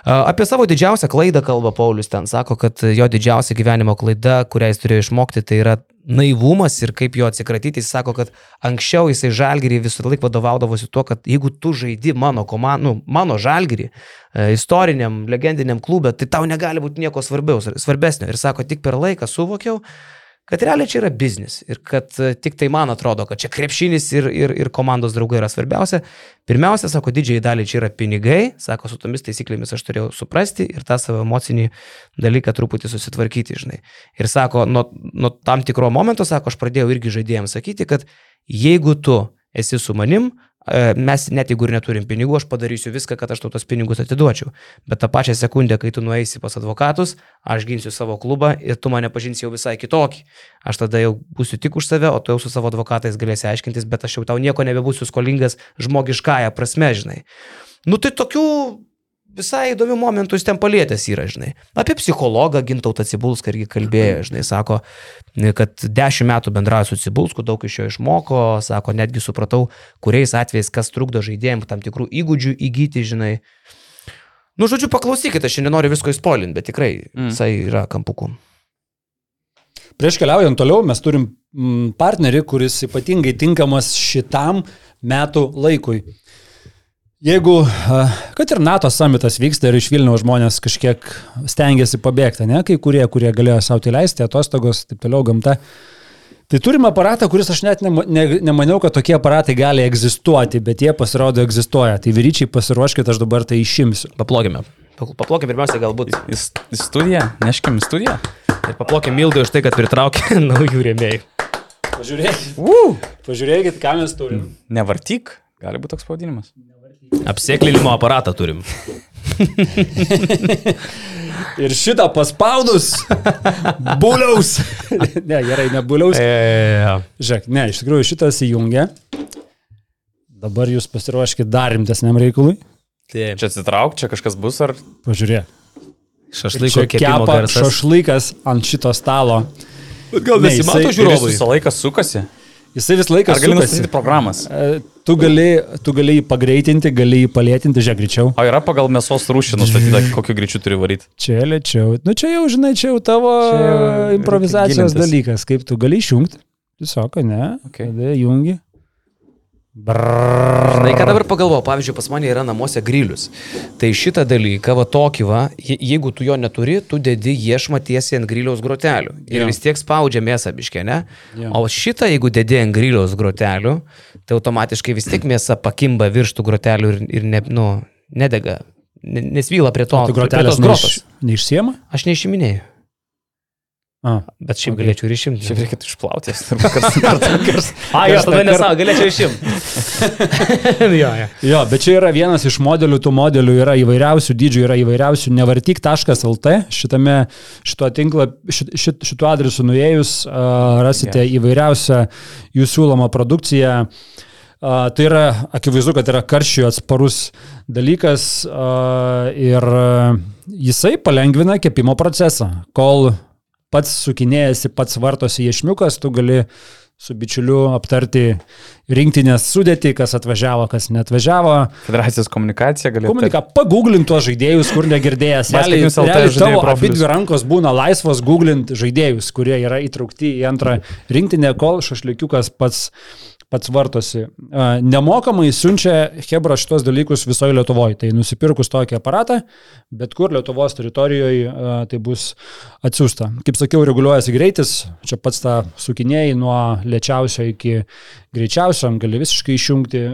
Apie savo didžiausią klaidą kalba Paulius ten. Sako, kad jo didžiausia gyvenimo klaida, kurią jis turėjo išmokti, tai yra naivumas ir kaip jo atsikratyti. Jis sako, kad anksčiau jisai žalgyrį visą laiką vadovaudavosi tuo, kad jeigu tu žaidi mano komandų, nu, mano žalgyrį, e, istoriniam, legendiniam klube, tai tau negali būti nieko svarbiaus, svarbesnio. Ir sako, tik per laiką suvokiau, kad realiai čia yra biznis ir kad e, tik tai man atrodo, kad čia krepšinis ir, ir, ir komandos draugai yra svarbiausia. Pirmiausia, sako, didžiai daliai čia yra pinigai, sako, su tomis taisyklėmis aš turėjau suprasti ir tą savo emocinį dalyką truputį susitvarkyti, žinai. Ir sako, nuo, nuo tam tikro momento, sako, aš pradėjau irgi žaidėjams sakyti, kad jeigu tu esi su manim, mes net jeigu ir neturim pinigų, aš padarysiu viską, kad aš tau tos pinigus atiduočiau. Bet tą pačią sekundę, kai tu nueisi pas advokatus, aš ginsiu savo klubą ir tu mane pažinsi jau visai kitokį. Aš tada jau būsiu tik už save, o tu jau su savo advokatais galėsi aiškintis, bet aš jau tau nieko nebebūsiu skolingas žmogiškąją prasme, žinai. Nu tai tokių visai įdomių momentų jis ten palėtęs yra, žinai. Apie psichologą Gintautą Cibulską irgi kalbėjo, žinai, sako, kad dešimt metų bendrauja su Cibulsku, daug iš jo išmoko, sako, netgi supratau, kuriais atvejais kas trukdo žaidėjim tam tikrų įgūdžių įgyti, žinai. Nu, žodžiu, paklausykite, aš šiandien noriu visko įspolinti, bet tikrai Mm. visai yra kampukų. Prieš keliaujant toliau, mes turim mm, partnerį, kuris ypatingai tinkamas šitam metų laikui. Jeigu, kad ir NATO samitas vyksta ir iš Vilniaus žmonės kažkiek stengiasi pabėgti, ne, kai kurie, kurie galėjo savo tai leisti, atostogos, taip toliau, gamta. Tai turim aparatą, kuris aš net nema- ne, nemaniau, kad tokie aparatai gali egzistuoti, bet jie pasirodo egzistuoja. Tai vyryčiai pasiruoškite, aš dabar tai išimsiu. Paplokime. Paplokime pirmiausia galbūt. Į į studiją, neškim į studiją. Ir paplokime Mildai už tai, kad pritraukė naujų rėmėjų. Pažiūrėkit, Uh! pažiūrėkit ką mes turim. Nevartyk, gali būti toks pavadinimas. Apsėklinimo aparatą turim. Ir šitą paspaudus. Buliaus. ne, gerai, ne buliaus. E, Žiūrėk, ne, iš tikrųjų šitas įjungia. Dabar jūs pasiruoškite dar rimtesniam reikalui. taip. Čia atsitrauk, čia kažkas bus ar... Pažiūrėk. Šašlyko kepa garsas. šašlykas ant šito stalo. Bet gal Ne, nesimato žiūrovai? visą laiką sukasi. Jisai visą laiką Ar gali nustatyti programas? E, Tu gali, tu gali jį pagreitinti, gali jį palėtinti, žiūrėk greičiau. O yra pagal mėsos rūšį nustatyta, kokiu greičiu turi varyti. Čia lėčiau. Nu čia jau, žinai, čia jau tavo Čia jau improvizacijos dalykas, kaip tu gali išjungti. Tiesiog, ne? Okay. Tada jungi. Žinai, ką dabar pagalvoju, pavyzdžiui, pas mane yra namuose grilius. Tai šitą dalyką, va tokį va, je- jeigu tu jo neturi, tu dedi iešmą tiesiai ant griliaus grotelių. Ir Jo. vis tiek spaudžia mėsą biškė, ne? Jo. O šitą, jeigu dedi ant griliaus grotelių, tai automatiškai vis tiek mėsa pakimba virš tų grotelių ir, ir ne, nu, nedega. Ne- Nesvyla prie to. Tu prie grotelės neiš, neišsiema? Aš neišiminėjau. A. Bet šiaip Ok. okay. galėčiau ir išimti. Šiaip reikėtų išplauti turbūt, nuo karto. A, jo, tada nesau, galėčiau išimti. jo, jo. Jo, bet čia yra vienas iš modelių, tų modelių yra įvairiausių dydžių, yra įvairiausių. Nevartyk.lt šitame, šito tinklo, šit, šit, šituo adresu nuėjus uh, rasite Gerai. įvairiausią jų siūlomą produkciją. Uh, tai yra, akivaizdu, kad yra karščiui atsparus dalykas uh, ir uh, jisai palengvina kepimo procesą. Kol pats sukinėjasi, pats vartosi iešmiukas, tu gali su bičiuliu aptarti rinktinės sudėti, kas atvažiavo, kas neatvažiavo. Federacijos komunikacija galėtų. Komunika, pagooglint tuos žaidėjus, kur negirdėjęs. Realiai, realiai tavo profilius. abidvi rankos būna laisvos googlint žaidėjus, kurie yra įtraukti į antrą rinktinę, kol šašlikiukas pats pats vartosi. Nemokamai siunčia Hebra šitos dalykus visoje Lietuvoje. Tai nusipirkus tokį aparatą, bet kur Lietuvos teritorijoje tai bus atsiųsta. Kaip sakiau, reguliuojasi greitis, čia pats tą sukinėjai nuo lėčiausio iki greičiausio, gali visiškai išjungti.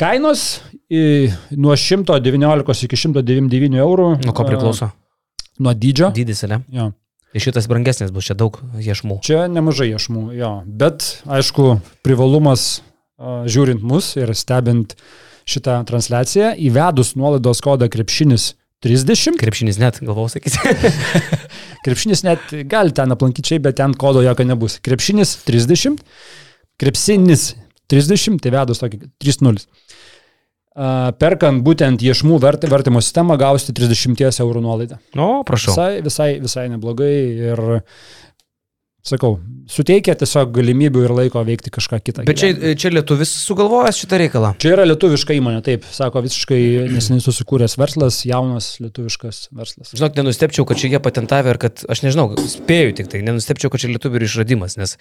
Kainos nuo 119 iki 199 eurų. Nuo ko priklauso? Nuo dydžio. Dydis, ne? Jo. Tai šitas brangesnis bus, čia daug iešmų. Čia nemažai iešmų, jo. Bet, aišku, privalumas žiūrint mus ir stebint šitą transliaciją, įvedus nuolaidos kodą krepšinis 30. Krepšinis net, galvau sakyti. Krepšinis net gali ten aplankyti čia, bet ten kodo jokio nebus. Krepšinis 30. Krepsinis 30, tai vedus tokį 3.0. Perkant būtent iešmų vert, vertimo sistemą gausite 30 eurų nuolaidą. Nu, prašau. Visai, visai, visai neblogai ir, sakau, suteikia tiesiog galimybių ir laiko veikti kažką kitą. Bet čia, gyvenime. čia lietuvis sugalvojęs šitą reikalą. Čia yra lietuviška įmonė, taip, sako, visiškai neseniai susikūręs verslas, jaunas lietuviškas verslas. Žinok, nenustepčiau, kad čia jie patentavę ir kad, aš nežinau, spėju tik tai, nenustepčiau, kad čia lietuvių išradimas, nes,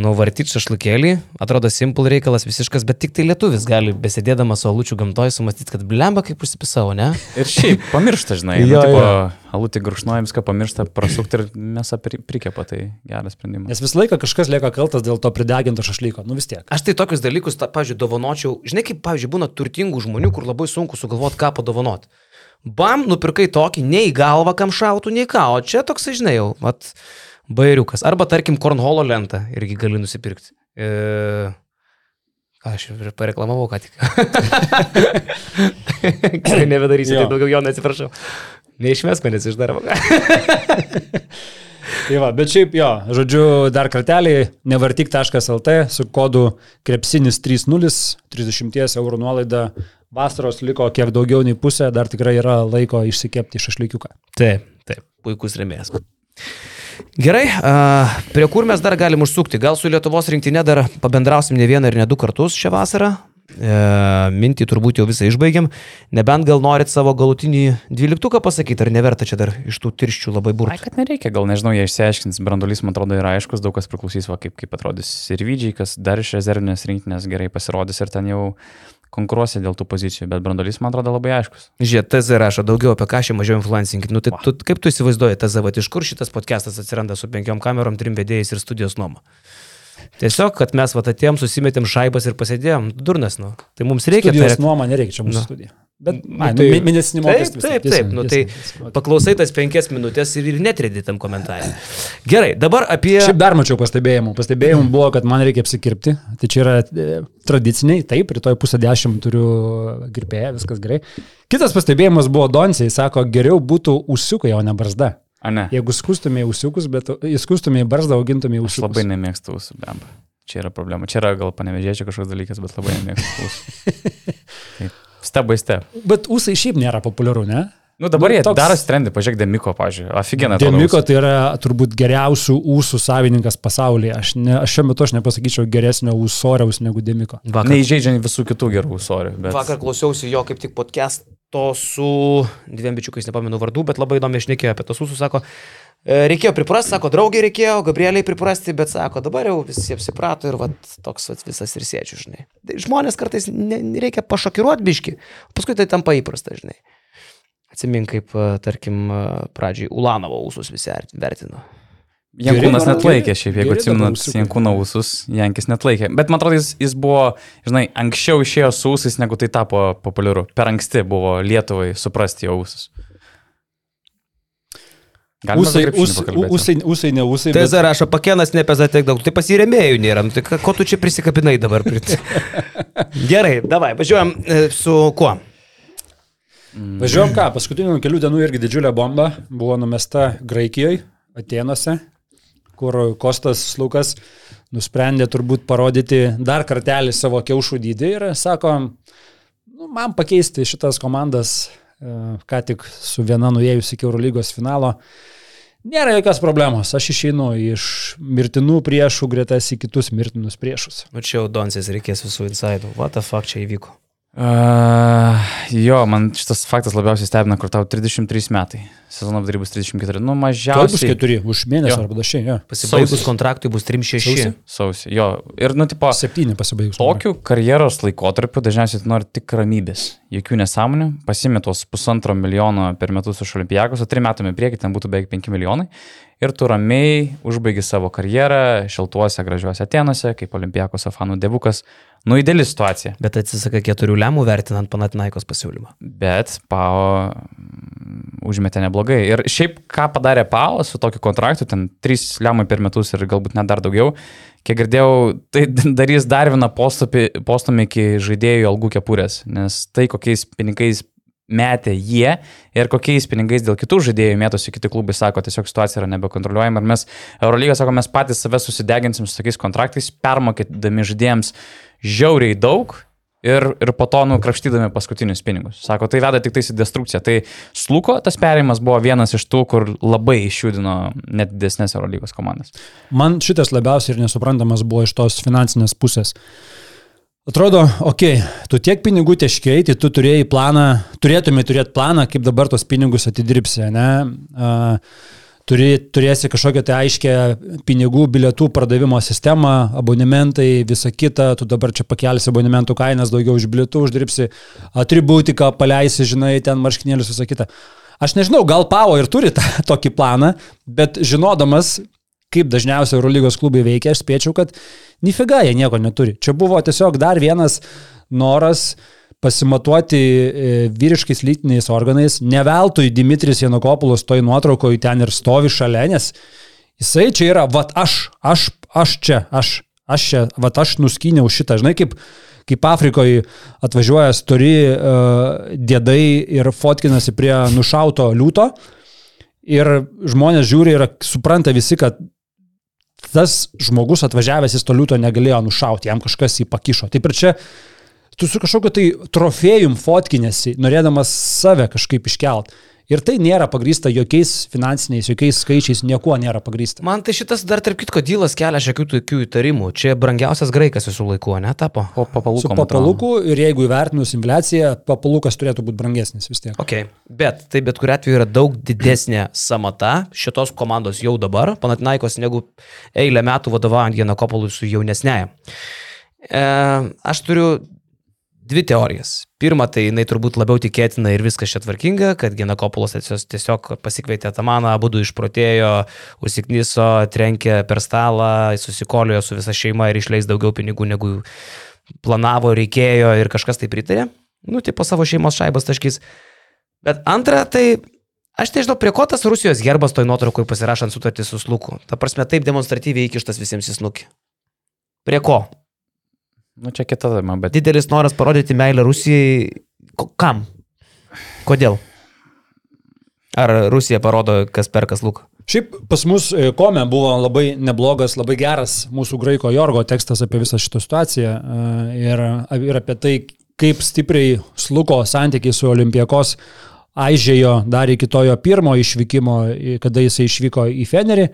nu, vartyti šašlukėlį, atrodo simple reikalas visiškas, bet tik tai lietuvis gali, besėdėdamas su alučių gamtoje, sumastyti, kad blemba kaip užsipisau, ne? Ir šiaip pamiršta, žinai. Jo, nu, tipo, jo. alutį grušnuoja, viską pamiršta, prasukti ir mes prikepa, tai geras sprendimas. Nes visą laiką kažkas lieka kaltas dėl to prideginto šašlyko, nu vis tiek. Aš tai tokius dalykus, ta, pavyzdžiui, dovanočiau, žinai, kaip, pavyzdžiui, būna turtingų žmonių, kur labai sunku sugalvoti, ką padovanot. Bam, nupirkai tokį, nei galvą kam šautų, nei ką, o čia toksai, žinai, jau, mat, bairiukas. Arba, tarkim, kornholo lentą irgi gali nusipirkti. E... Aš ir pareklamavau ką tik. Gerai, nebedarysiu, tai daugiau jo neatsiprašau. Neišmesk manęs iš darbo. Tai va, bet šiaip jo, žodžiu, dar kartelį, nevartik.lt su kodu krepsinis 30, 30 eurų nuolaida. Vasaros liko kiek daugiau nei pusė, dar tikrai yra laiko išsikepti šašlykiuką. Taip, taip, puikus remėjas. Gerai, prie kur mes dar galim užsukti? Gal su Lietuvos rinktinė dar pabendrausim ne vieną ir ne du kartus šią vasarą? E, mintį turbūt jau visą išbaigiam. Nebent gal norit savo galutinį dvyliktuką pasakyti, ar neverta čia dar iš tų tirščių labai Ai, burti? kad nereikia, gal nežinau, jie išsiaiškins, brandolys, man atrodo, yra aiškus, daug kas priklausys, va, kaip, kaip atrodys ir Vydžiai, kas dar iš rezervinės rinktinės gerai pasirodys ir ten jau konkuruosi dėl tų pozicijų, bet brandolys, man atrodo, labai aiškus. Žiūrėk, TZ rašo daugiau apie ką šį mažiau influencing. Nu, tai, tu, kaip tu įsivaizduoji, TZ, va, iš kur šitas podcastas atsiranda su penkiom kamerom, trim vedėjais ir studijos nuoma? Tiesiog, kad mes va atėjom, susimetėm šaibas ir pasėdėjom. Durnas, nu. Tai mums reikia Studijos per- nuoma nereikia čia mūsų Nu. studija. Bet, Nu, ai, tai- mėnesinį Taip, mokestį. taip, tiek, taip, tiesa, nu tai paklausai tas penkias minutės ir, ir netredi tam komentarui. Gerai, dabar apie... Šiaip dar mačiau pastebėjimų. Pastebėjimų buvo, kad man reikia apsikirpti. Tai čia yra e, tradiciniai, taip, rytoj pusę dešimt turiu girpėję, viskas gerai. Kitas pastebėjimas buvo Donsiai, sako, geriau būtų užsiukai, o ne barzda. A ne, Jeigu skustumėjai užsiukus, bet įskustumėjai barzdą, augintumėjai aš užsiukus. labai nemėgstu jūsų blemba. Čia yra problema. Čia yra gal panevežėčia kažkoks dalykas, bet labai nemėgstu jūsų. Step by step. Bet ūsai šiaip nėra populiaru, ne? Nu, dabar Nu, jie toks- daro strendi, pažiūrėk, Demiko, pažiūrėjau. Aфиgenai. Demiko tai yra turbūt geriausių ūsų savininkas pasaulyje. Aš, ne, aš šiuo metu aš nepasakyčiau geresnio ūsoriaus negu Demiko. Vakar, Neįžeidžiant visų kitų gerų ūsorių. Bet... vakar klausiausi jo kaip tik podcast'o su dviem bičiukais, nepamenu vardų, bet labai įdomiai išnekėjo apie tos ūsus, sako, reikėjo priprasti, sako, draugiai reikėjo, Gabrieliai priprasti, bet sako, dabar jau visi apsiprato ir vat, toks vat, visas ir sėdžiu, žinai. Tai Žmonės kartais ne, reikia pašokiruoti biški, paskui tai tampa įprasta, žinai. Atsimink, kaip, e, tarkim, e, pradžiai Ulanovo ūsus visi vertino. Jankūnas net laikė, šiaip jeigu ūsiukai. Jankūno ūsus, Jankis net laikė. Bet man atrodo, jis, jis buvo, žinai, anksčiau išėjo su ūsais, negu tai tapo populiaru. Per anksti buvo Lietuvai suprasti jo ūsus. Ūs, pakalbėti? ūsai, ūsai, ne ūsai. Tai bet- rašo, pakenas nepeza tiek daug, tai pasiremėjų nėra, nu, tai ko tu čia prisikabinai dabar? Prit? Gerai, davai, važiuojam e, su kuo? Važiuojam ką, paskutinių kelių dienų irgi didžiulė bomba buvo numesta Graikijoje, Atenuose, kur Kostas Lukas nusprendė turbūt parodyti dar kartelį savo kiaušų dydį ir sako, nu, man pakeisti šitas komandas, ką tik su viena nuėjus iki Eurolygos finalo. Nėra jokios problemos, aš išeinu iš mirtinų priešų gretas į kitus mirtinus priešus. Nu čia jau Donsis reikės visų insidų. What the fuck čia įvyko? Uh, jo, man šitas faktas labiausiai stebina, kur tau 33 metai. Sezono vidury bus 34. Nu, mažiausiai. keturi, už mėnesį arba dašiai, jo. Pasibaigus Sausis. kontraktui bus 3-6. Sausį? Sausį. Jo. Ir, nu, tipo, Septyni pasibaigus. Tokiu karjeros laikotarpiu dažniausiai tu nori tik ramybės, jokių nesąmonių, pasimė tuos pusantro milijono per metus iš olimpijakos, o trim metam į priekį ten būtų beveik 5 milijonai ir tu ramiai užbaigi savo karjerą šiltuose, gražiuose Atenuose, kaip olimpijakos fanų devukas. Nu, ideali situacija. Bet atsisaka keturių lemų vertinant Panatinaikos pasiūlymą. Bet Pao mm, užmetė neblogai. Ir šiaip, ką padarė Pao su tokiu kontraktu, ten 3 lemai per metus ir galbūt net dar daugiau, kiek girdėjau, tai darys dar vieną postumį iki žaidėjų algų kepurės, nes tai kokiais pinigais metė jie ir kokiais pinigais dėl kitų žaidėjų mėtosi kiti klubai, sako, tiesiog situacija yra nebekontroliuojama ir mes Eurolyga, sako, mes patys save susideginsim su tokiais kontraktais, permokėdami žaidėjams žiauriai daug ir, ir po to nukrapštydami paskutinius pinigus. Sako, tai veda tik tais į destrukciją. Tai Sluko tas perėjimas buvo vienas iš tų, kur labai išjudino net didesnės Eurolygos komandas. Man šitas labiausiai ir nesuprantamas buvo iš tos finansinės pusės. Atrodo, okei, okay, tu tiek pinigų teškiai, tai tu turėjai planą, turėtumai turėti planą, kaip dabar tos pinigus atidirbsi, ne? Uh, turi, turėsi kažkokią tai aiškę pinigų, bilietų pardavimo sistemą, abonementai, visa kita, tu dabar čia pakelsi abonementų kainas, daugiau už bilietų uždirbsi, atributiką paleisi, žinai, ten marškinėlius, visa kita. Aš nežinau, gal Pavo ir turi tą, tokį planą, bet žinodamas, kaip dažniausiai Eurolygos klubai veikia, aš spėčiau, kad nifiga jie nieko neturi. Čia buvo tiesiog dar vienas noras pasimatuoti e, vyriškais lytiniais organais. Neveltui Dimitris Janukopulos toj nuotraukoje ten ir stovi šalia, nes jisai čia yra, vat aš, aš, aš čia, aš, aš čia, vat aš nuskyniau šitą, žinai, kaip, kaip Afrikoje atvažiuoja stori uh, dėdai ir fotkinasi prie nušauto liūto. Ir žmonės žiūri ir supranta visi, kad tas žmogus atvažiavęs į stoliuto negalėjo nušauti, jam kažkas jį pakišo. Taip ir čia tu su kažkokiu tai trofėjum fotkinėsi, norėdamas save kažkaip iškelt. Ir tai nėra pagrįsta jokiais finansiniais, jokiais skaičiais, niekuo nėra pagrįsta. Man tai šitas dar tarp kitko dylas kelia šiokių tokių įtarimų. Čia brangiausias graikas visų laikų, netapo? Po Su papalūkom. papalūku ir jeigu įvertinus infliaciją, papalūkas turėtų būti brangesnis vis tiek. Ok, bet tai bet kuriu atveju yra daug didesnė samata šitos komandos jau dabar, Panatinaikos, negu eilę metų vadovaujant Janakopolui su jaunesnėje. E, aš turiu dvi teorijas. Pirma, tai jinai turbūt labiau tikėtina ir viskas čia tvarkinga, kad Genakopolas tiesiog pasikvietė Tamaną, abu du išprotėjo, užsiknyso, trenkė per stalą, susikoliojo su visa šeima ir išleis daugiau pinigų negu planavo, reikėjo ir kažkas tai pritarė. Nu, tai po savo šeimos šaibas taškys. Bet antra, tai aš nežinau, prie ko tas Rusijos gerbas toj nuotraukoje pasirašant sutartį su Sluku. Ta prasme, taip demonstratyviai įkištas visiems į snukį. Prie ko? Nu, čia kita tema, bet Didelis noras parodyti meilę Rusijai. Kam? Kodėl? Ar Rusija parodo, kas perkas Luką? Šiaip pas mus e, Kome buvo labai neblogas, labai geras mūsų graiko Jorgo tekstas apie visą šitą situaciją e, ir, ir apie tai, kaip stipriai sluko santykiai su Olimpijakos aižėjo dar iki to jo pirmo išvykimo, kada jisai išvyko į Fenerį,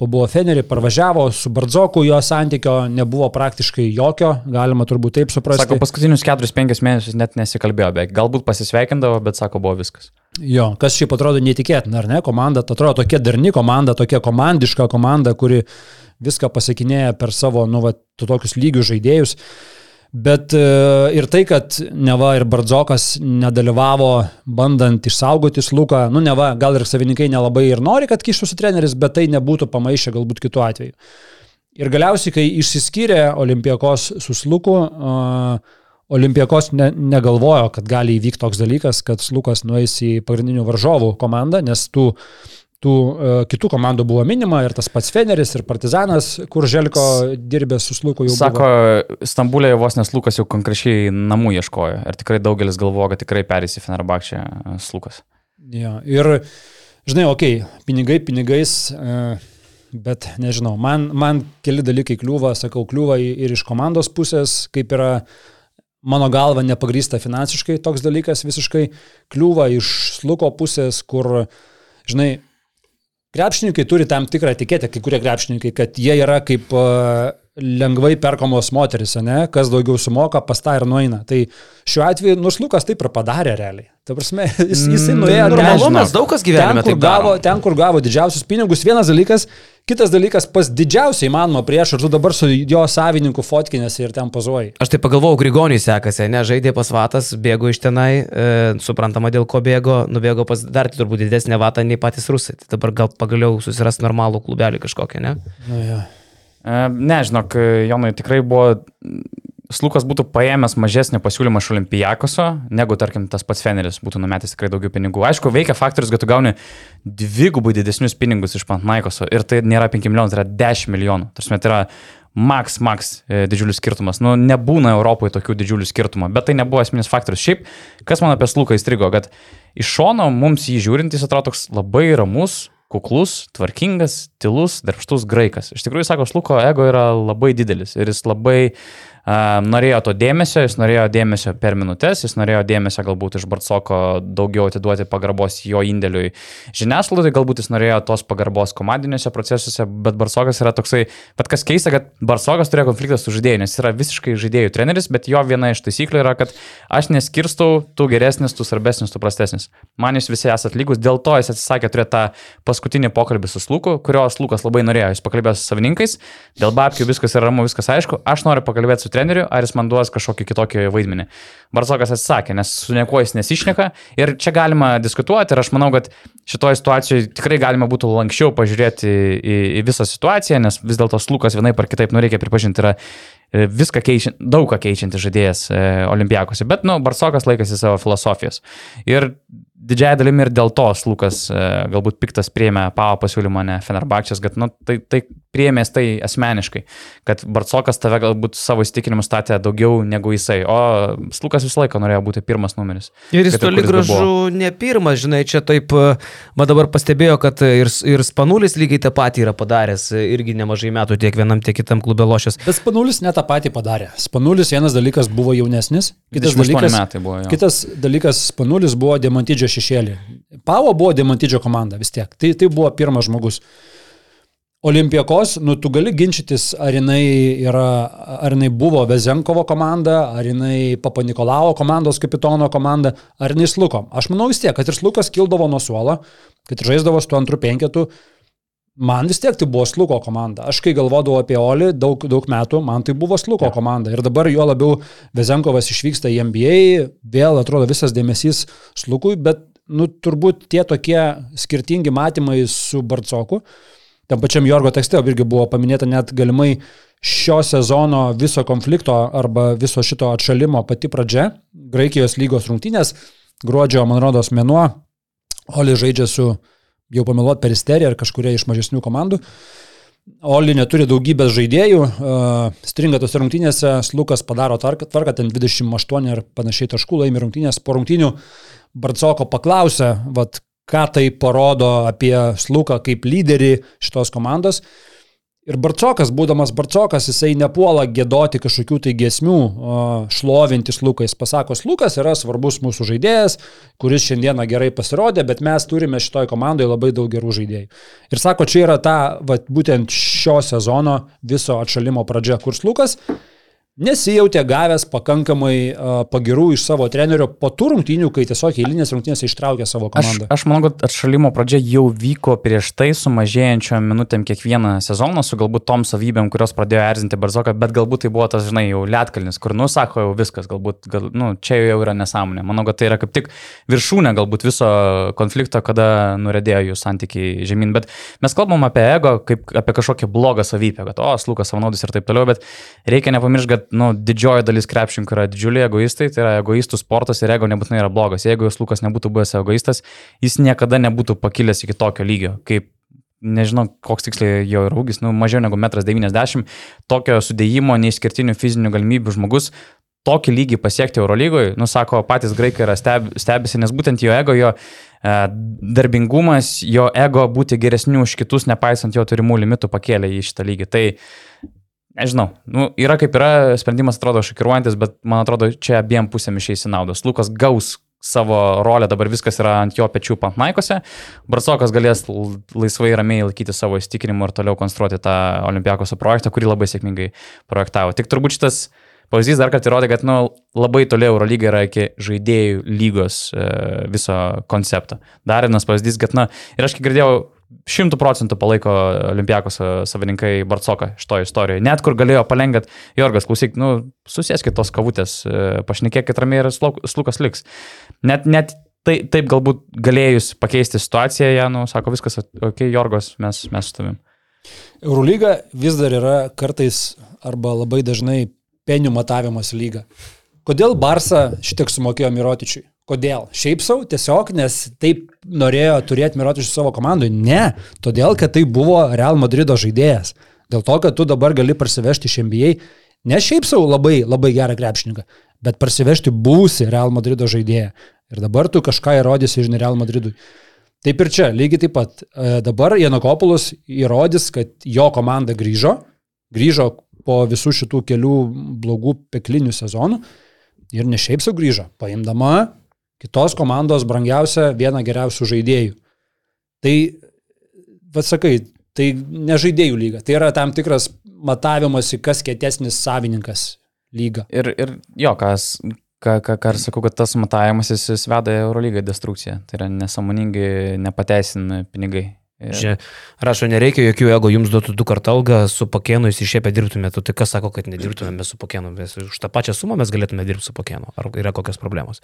pabuvo Fenerį, parvažiavo, su Bardzoku jo santykio nebuvo praktiškai jokio, galima turbūt taip suprasti. Sako, paskutinius 4-5 mėnesius net nesikalbėjo, beveik. Galbūt pasisveikindavo, bet sako, buvo viskas. Jo, kas šiaip atrodo neįtikėtina, ar ne? Komanda, atrodo tokia darni komanda, tokia komandiška komanda, kuri viską pasiekinėja per savo, nu, va, tokius lygius žaidėjus. Bet e, ir tai, kad Neva ir Bardzokas nedalyvavo bandant išsaugoti Sluką, nu Neva, gal ir savininkai nelabai ir nori, kad kištųsi treneris, bet tai nebūtų pamaišę galbūt kitu atveju. Ir galiausiai, kai išsiskyrė Olimpijakos su Sluku, uh, Olimpijakos ne, negalvojo, kad gali įvykti toks dalykas, kad Slukas nueis į pagrindinių varžovų komandą, nes tų, tų uh, kitų komandų buvo minima ir tas pats Feneris ir Partizanas, kur Želko dirbė su Sluku jau Sako, buvo. Stambulė vos nes Lukas jau konkrečiai namų ieškojo. Ir tikrai daugelis galvoja, kad tikrai perės į Fenerbakčią Slukas. Ja, ir, žinai, okei, okay, pinigai pinigais. Uh, Bet nežinau, man, man keli dalykai kliūva, sakau, kliūva ir iš komandos pusės, kaip yra mano galva nepagrįsta finansiškai toks dalykas visiškai, kliūva iš sluko pusės, kur, žinai, krepšininkai turi tam tikrą etiketę, kai kurie krepšininkai, kad jie yra kaip uh, lengvai perkamos moteris, ne, kas daugiau sumoka, pas tą ir nueina. Tai šiuo atveju Nuslukas taip ir padarė realiai. Ta prasme, jis, jisai nuėjo ten, Normalu, žinok, mes daug kas gyvenime ten, kur gavo, ten, kur gavo didžiausius pinigus, vienas dalykas, kitas dalykas pas didžiausiai įmanoma prieš, ir tu dabar su jo savininku fotkinėsi ir ten pozuoji. Aš tai pagalvojau, Grigoniui sekasi, ne, žaidė pas Vatas, bėgo iš tenai, e, suprantama dėl ko bėgo, nubėgo pas dar turbūt didesnę Vatą nei patys rusai. Tai dabar gal pagaliau susiras normalų klubelį kažkokią, ne? Nu, ja. E, Ne, žinok, Jonui tikrai buvo. Slukas būtų paėmęs mažesnį pasiūlymą iš Olimpijakoso, negu, tarkim, tas pats Feneris būtų numetęs tikrai daugiau pinigų. Aišku, veikia faktorius, kad tu gauni dvigubai didesnius pinigus iš Pantnaikoso ir tai nėra 5 milijonų, tai yra 10 milijonų. Tarsi tai yra maks, maks e, didžiulis skirtumas. Nu, nebūna Europoje tokių didžiulių skirtumų, bet tai nebuvo esminis faktorius. Šiaip, kas man apie Sluką įstrigo, kad iš šono mums jį žiūrint jis atrodo toks labai ramus, kuklus, tvarkingas, tylus, darbštus graikas. Iš tikrųjų, sako, Sluko ego yra labai didelis ir jis labai norėjo to dėmesio, jis norėjo dėmesio per minutės, jis norėjo dėmesio galbūt iš Bartsoko daugiau atiduoti pagarbos jo indėliui žiniasklaidai, galbūt jis norėjo tos pagarbos komandiniuose procesuose, bet Bartsokas yra toksai, bet kas keista, kad Bartsokas turėjo konfliktą su žaidėju, nes jis yra visiškai žaidėjų treneris, bet jo viena iš taisyklių yra, kad aš neskirstau, tu geresnis, tu svarbesnis, tu prastesnis. Man jūs visi esate lygus, dėl to jis atsisakė turėti tą paskutinį pokalbį su Sluku, kurio Slukas labai norėjo. Jis pakalbėjo su savininkais, dėl babkių viskas yra ramu, viskas aišku, aš noriu pakalbėti su treneriu, ar jis man duos kažkokį kitokį vaidmenį. Barsokas atsisakė, nes su niekuo jis nesišneka ir čia galima diskutuoti ir aš manau, kad šitoje situacijoje tikrai galima būtų lankščiau pažiūrėti į, į visą situaciją, nes vis dėlto Slukas vienaip ar kitaip, nu reikia pripažinti, yra e, viską keičiant, daug ką keičiantis žaidėjas e, olimpijakose, bet, nu, Barsokas laikosi savo filosofijos. Ir didžiąją dalimi ir dėl to Lukas e, galbūt piktas priėmė Pavo pasiūlymą, ne Fenerbakčias, kad nu, tai, tai priėmės tai asmeniškai, kad Bartsokas tave galbūt savo įsitikinimus statė daugiau negu jisai, o Lukas visą laiką norėjo būti pirmas numeris. Ir jis toli gražu ne pirmas, žinai, čia taip, e, man dabar pastebėjo, kad ir, ir Spanulis lygiai tą patį yra padaręs, e, irgi nemažai metų tiek vienam, tiek kitam klube lošęs. Bet Spanulis ne tą patį padarė. Spanulis vienas dalykas buvo jaunesnis, kitas 28 dalykas, metai buvo jo. kitas dalykas Spanulis buvo Demantidžio šešėlį. Pavo buvo Demantidžio komanda vis tiek. Tai, tai buvo pirmas žmogus. Olimpijakos, nu tu gali ginčytis, ar jinai, yra, ar jinai buvo Vezenkovo komanda, ar jinai Papa Nikolao komandos kapitono komanda, ar jinai Sluko. Aš manau vis tiek, kad ir Slukas kildavo nuo suolo, kad žaisdavo su antru penketu, Man vis tiek tai buvo Sluko komanda. Aš kai galvodavau apie Oli daug, daug metų, man tai buvo Sluko ja. komanda. Ir dabar juo labiau Vezenkovas išvyksta į NBA, vėl atrodo visas dėmesys Slukui, bet nu, turbūt tie tokie skirtingi matymai su Barcoku. Tam pačiam Jorgo tekste irgi buvo paminėta net galimai šio sezono viso konflikto arba viso šito atšalimo pati pradžia. Graikijos lygos rungtynės, gruodžio, man rodos, mėnuo. Oli žaidžia su jau pameluot peristerį ar kažkuria iš mažesnių komandų. Oli neturi daugybės žaidėjų, uh, stringa tose rungtynėse, Slukas padaro tvarką, tvarką, ten 28 ir panašiai taškų laimi rungtynės. Po rungtynių Barcoko paklausė, vat, ką tai parodo apie Sluką kaip lyderį šitos komandos. Ir Barcokas, būdamas Barcokas, jisai nepuola gėdoti kažkokių tai gesmių, šlovintis Lukais. Pasakos, Lukas yra svarbus mūsų žaidėjas, kuris šiandieną gerai pasirodė, bet mes turime šitoje komandoje labai daug gerų žaidėjų. Ir sako, čia yra ta, va, būtent šio sezono viso atšalimo pradžia, kurs Lukas nesijautė gavęs pakankamai pagirų iš savo trenerio po tų rungtynių, kai tiesiog eilinės rungtynės ištraukė savo komandą. Aš, aš manau, kad atšalimo pradžia jau vyko prieš tai su mažėjančiom minutėm kiekvieną sezoną, su galbūt tom savybėm, kurios pradėjo erzinti Barzoką, bet galbūt tai buvo tas, žinai, jau lietkalnis, kur, nu, sako, jau viskas, galbūt, gal, nu, čia jau yra nesąmonė. Manau, kad tai yra kaip tik viršūnė galbūt viso konflikto, kada nuredėjo jų santykiai žemyn. Bet mes kalbam apie ego kaip apie kažkokią blogą savybę, kad, o, Lukas Savanaudis ir taip toliau, bet reikia nepamiršti, kad kad nu, didžioji dalis krepšininkų yra didžiuliai egoistai, tai yra egoistų sportas ir ego nebūtinai yra blogas. Jeigu jūs Lukas nebūtų buvęs egoistas, jis niekada nebūtų pakilęs iki tokio lygio, kaip nežinau, koks tiksliai jo yra ūgis, nu, mažiau negu 1,90 m, tokio sudėjimo, neišskirtinių fizinių galimybių žmogus tokį lygį pasiekti Eurolygoje, nusako patys graikai yra steb, stebisi, nes būtent jo ego, jo e, darbingumas, jo ego būti geresniu už kitus, nepaisant jo turimų limitų, pakėlė į šitą lygį. Tai Nežinau, nu, yra kaip yra, sprendimas atrodo šokiruojantis, bet man atrodo, čia abiem pusėm išeisi naudos. Lukas gaus savo rolę, dabar viskas yra ant jo pečių pantnaikose, Barsokas galės laisvai ramiai laikyti savo įsitikinimų ir toliau konstruoti tą Olimpiakoso projektą, kurį labai sėkmingai projektavo. Tik turbūt šitas pavyzdys dar kartą įrodė, kad nu, labai toli Eurolyga yra iki žaidėjų lygos e, viso koncepto. Dar vienas pavyzdys, kad, na, ir aš kiek girdėjau, šimtų procentų palaiko Olimpiakos savininkai Barcoką šitoje istorijoje. Net kur galėjo palengvėt, Jorgas, klausyk, nu, susieskit tos kavutės, e, pašnekėkit ramiai ir slukas liks. Net, net tai, taip galbūt galėjus pakeisti situaciją, jie, nu, sako viskas, okay, Jorgos, mes, mes su tavim. Eurolyga vis dar yra kartais arba labai dažnai penių matavimas lyga. Kodėl Barsa šitiek sumokėjo Mirotičiui? Kodėl? Šiaip savo, tiesiog, nes taip norėjo turėti Mirotičių savo komandai. Ne, todėl, kad tai buvo Real Madrido žaidėjas. Dėl to, kad tu dabar gali parsivežti iš NBA ne šiaip savo labai, labai gerą krepšininką, bet parsivežti būsi Real Madrido žaidėją. Ir dabar tu kažką įrodysi, žinai, Real Madridui. Taip ir čia, lygiai taip pat. E, dabar Janokopoulos įrodys, kad jo komanda grįžo, grįžo po visų šitų kelių blogų peklinių sezonų ir ne šiaip savo grįžo, paimdama kitos komandos brangiausią vieną geriausių žaidėjų. Tai, vad sakai, tai ne žaidėjų lyga, tai yra tam tikras matavimas į kas kietesnis savininkas lyga. Ir, ir jo, kas, ką, ką, ką aš sakau, kad tas matavimas jis, jis veda Eurolygą destrukciją. Tai yra nesąmoningai nepateisin pinigai. Ir... Čia rašo, nereikia jokių ego, jums duotų du kartą algą, su pakėnu įsišėpę dirbtumėte. Tai kas sako, kad nedirbtumėme su pakėnu? Mes už tą pačią sumą mes galėtume dirbti su pakėnu. Ar yra kokios problemos?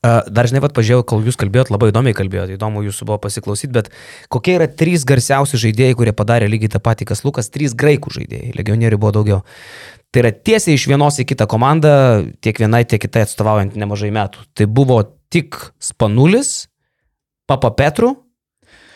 Dar žinai, vad pažiūrėjau, kol jūs kalbėjot, labai įdomiai kalbėjot, įdomu jūsų buvo pasiklausyti, bet kokie yra trys garsiausi žaidėjai, kurie padarė lygiai tą patį, kas Lukas, trys graikų žaidėjai, legionierių buvo daugiau. Tai yra tiesiai iš vienos į kitą komandą, tiek vienai, tiek kitai atstovaujant nemažai metų. Tai buvo tik Spanulis, Papa Petru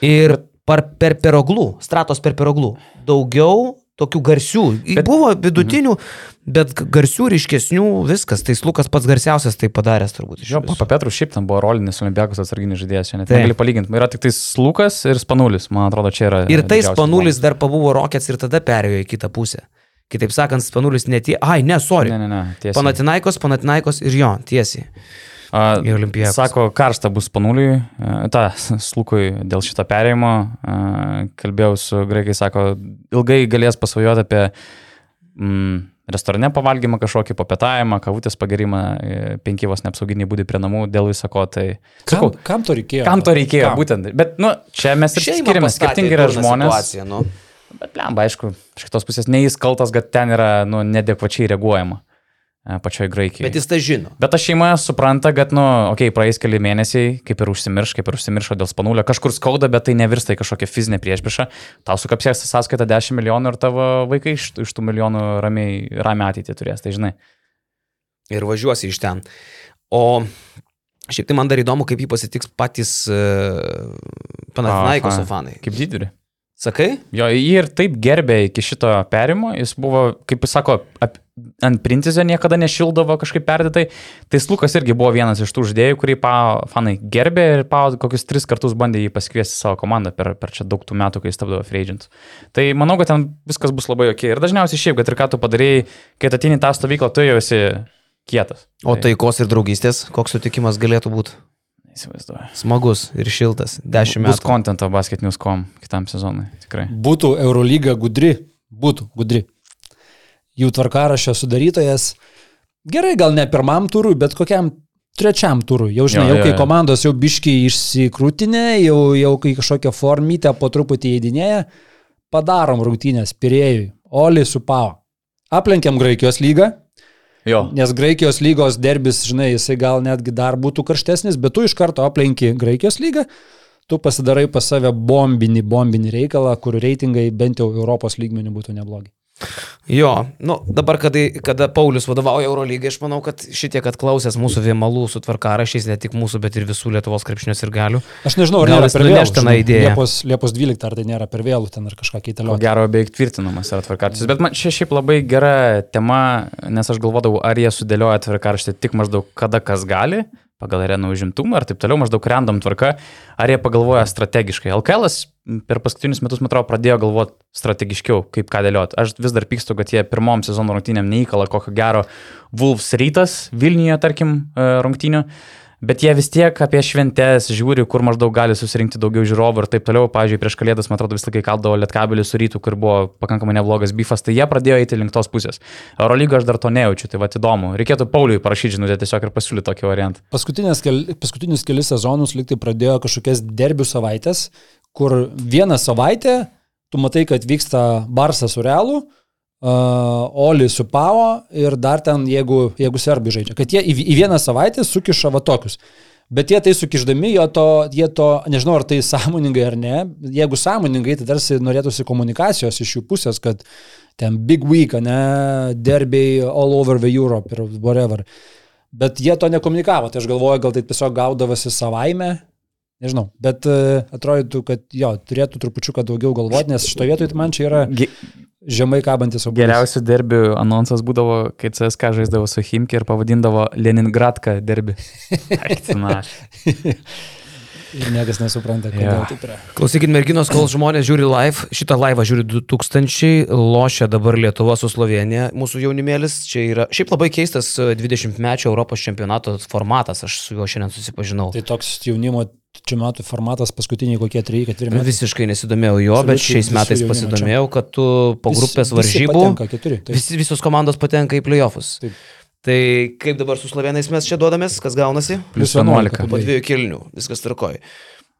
ir per, per Peroglų, Stratos per Peroglų. Daugiau tokių garsių. Bet, buvo vidutinių, mhm. bet garsių, ryškesnių, viskas. Tai Lukas pats garsiausias tai padaręs turbūt. Jo, Papa Petru šiaip tam buvo rolinis Olimpiakos atsarginis žaidėjas, net tai. negali palyginti. Yra tik tai Lukas ir Spanulis, man atrodo, čia yra. Ir tai Spanulis dar pabuvo Rokets ir tada perėjo į kitą pusę. Kitaip sakant, Spanulis netie... Ai, ne, sorry. Ne, ne, ne. Tiesiai. Panatinaikos, Panatinaikos ir jo, tiesiai. Į Olimpiją. Sako, karšta bus panuliui, ta, slukui dėl šito perėjimo. Kalbėjau su graikai, sako, ilgai galės pasvajoti apie mm, restorane pavalgymą kažkokį, papietavimą, kavutės pagerimą, e, penki vos neapsauginiai būdai prie namų, dėl visako. Tai, sakau, kam, kam to reikėjo? Kam to reikėjo, kam? būtent. Bet, nu, čia mes ir skiriame, skirtingi yra žmonės. Nu. Bet, lemba, aišku, iš kitos pusės neįskaltas, kad ten yra, nu, nedekvačiai reaguojama. E, pačioj Graikijoje. Bet jis tai žino. Bet ta šeima supranta, kad, nu, okei, okay, praeis keli mėnesiai, kaip ir užsimirš, kaip ir užsimiršo dėl spanulio, kažkur skauda, bet tai nevirsta į kažkokią fizinę priešpriešą. Tau sukapsės sąskaita 10 milijonų ir tavo vaikai iš, iš tų milijonų ramiai, ramiai ateitį turės, tai žinai. Ir važiuosi iš ten. O šiaip tai man dar įdomu, kaip jį pasitiks patys uh, Panathinaikos fanai. Kaip didžiulį. Sakai? Jo, jį ir taip gerbė iki šito perimo, jis buvo, kaip jis sako, ap, ant printizio niekada nešildavo kažkaip perdėtai. Tai Lukas irgi buvo vienas iš tų žaidėjų, kurį Pau fanai gerbė ir Pau kokius tris kartus bandė jį pasikviesti savo komandą per, per čia daug tų metų, kai jis tapdavo free agent. Tai manau, kad ten viskas bus labai ok. Ir dažniausiai šiaip, kad ir ką tu padarėjai, kai atėjai tą stovyklą, tu jau esi kietas. O taikos ir draugystės, koks sutikimas galėtų būti? Įsivaizduoju. Smagus ir šiltas. Dešimt Bus metų. kontento basketinius.com kitam sezonui, tikrai. Būtų Eurolyga gudri, būtų gudri. Jų tvarkarašio sudarytojas, gerai, gal ne pirmam turui, bet kokiam trečiam turui. Jau žinai, Jo, jau jo, kai jo. komandos jau biškiai išsikrūtinė, jau, jau kai kažkokią formytę po truputį įdinėja, padarom rungtynės pirėjui. Oli su Pau. Aplenkiam Graikijos lygą, Jo. Nes Graikijos lygos derbis, žinai, jisai gal netgi dar būtų karštesnis, bet tu iš karto aplenki Graikijos lygą, tu pasidarai pas save bombinį, bombinį reikalą, kur reitingai bent jau Europos lygmenių būtų neblogi. Jo, nu, dabar, kada, kada Paulius vadovauja Eurolygai, aš manau, kad šitie, kad klausęs mūsų vėmalų su tvarkarašiais, ne tik mūsų, bet ir visų Lietuvos krepšinios ir galių. Aš nežinau, ar nėra per vėlų. žinai. idėją. Liepos, Liepos 12 ar tai nėra per vėlų ten ar kažką Ko keiteliu. gero beveik tvirtinamas yra tvarkarštis. Bet man čia šiaip labai gera tema, nes aš galvodavau, ar jie sudėlioja tvarkarštį tik maždaug kada kas gali, pagal arenų užimtumą ir taip toliau, maždaug random tvarka, ar jie pagalvoja strategiškai. LKL per paskutinius metus, man atrodo, pradėjo galvoti strategiškiau, kaip ką dėlioti. Aš vis dar pykstu, kad jie pirmom sezono rungtynėm neįkala kokio gero Wolves rytas Vilniuje, tarkim, e, rungtynių. Bet jie vis tiek apie šventes žiūri, kur maždaug gali susirinkti daugiau žiūrovų ir taip toliau. Pavyzdžiui, prieš kalėdas, man atrodo, vis laikai kaldavo lietkabelį su rytų, kur buvo pakankamai neblogas bifas, tai jie pradėjo eiti link tos pusės. Eurolygo aš dar to nejaučiu, tai va įdomu. Reikėtų Pauliui parašyti žinutę tiesiog ir pasiūlyti tokį variantą. Paskutinius, kel, paskutinius kelis sezonus liktai pradėjo kažkokias derbių savaitės, kur vieną savaitę tu matai, kad vyksta Barsas su Realu, uh, Oli su Pavo ir dar ten, jeigu, jeigu serbai žaidžia. Kad jie į, į vieną savaitę sukiša va tokius. Bet jie tai sukiždami, to, jie to, nežinau ar tai sąmoningai ar ne, jeigu sąmoningai, tai tarsi norėtųsi komunikacijos iš jų pusės, kad ten big week, ne, derbiai all over the Europe ir whatever. Bet jie to nekomunikavo, tai aš galvoju, gal tai tiesiog gaudavosi savaime, nežinau. Bet uh, atrodytų, kad jo, turėtų trupučiuką daugiau galvoti, nes šito vietoj tai man čia yra žemai kabantis obuolys. geriausių derbių anonsas būdavo, kai CSK žaisdavo su Himki ir pavadindavo Leningradką derbi. Aktina. Ir niekas nesupranta, kodėl Jo. taip yra. Klausykit, merginos, kol žmonės žiūri live, šitą laivą žiūri 2000, lošia dabar Lietuva su Slovenija, mūsų jaunimėlis, čia yra šiaip labai keistas 20-mečio Europos čempionato formatas, aš su juo šiandien susipažinau. Tai toks jaunimo čempionatų formatas paskutiniai kokie 3-4 metai. Visiškai nesidomėjau jo, bet Absoliučiai šiais visų metais pasidomėjau, kad tu po Vis- grupės visi varžybų patenka, keturi, taip. vis, visos komandos patenka į playoffus. Taip. Tai kaip dabar su slovenais mes čia duodamės, kas gaunasi? Plius Plius 11. 11. Po dviejų kilnių, viskas tvarkoja.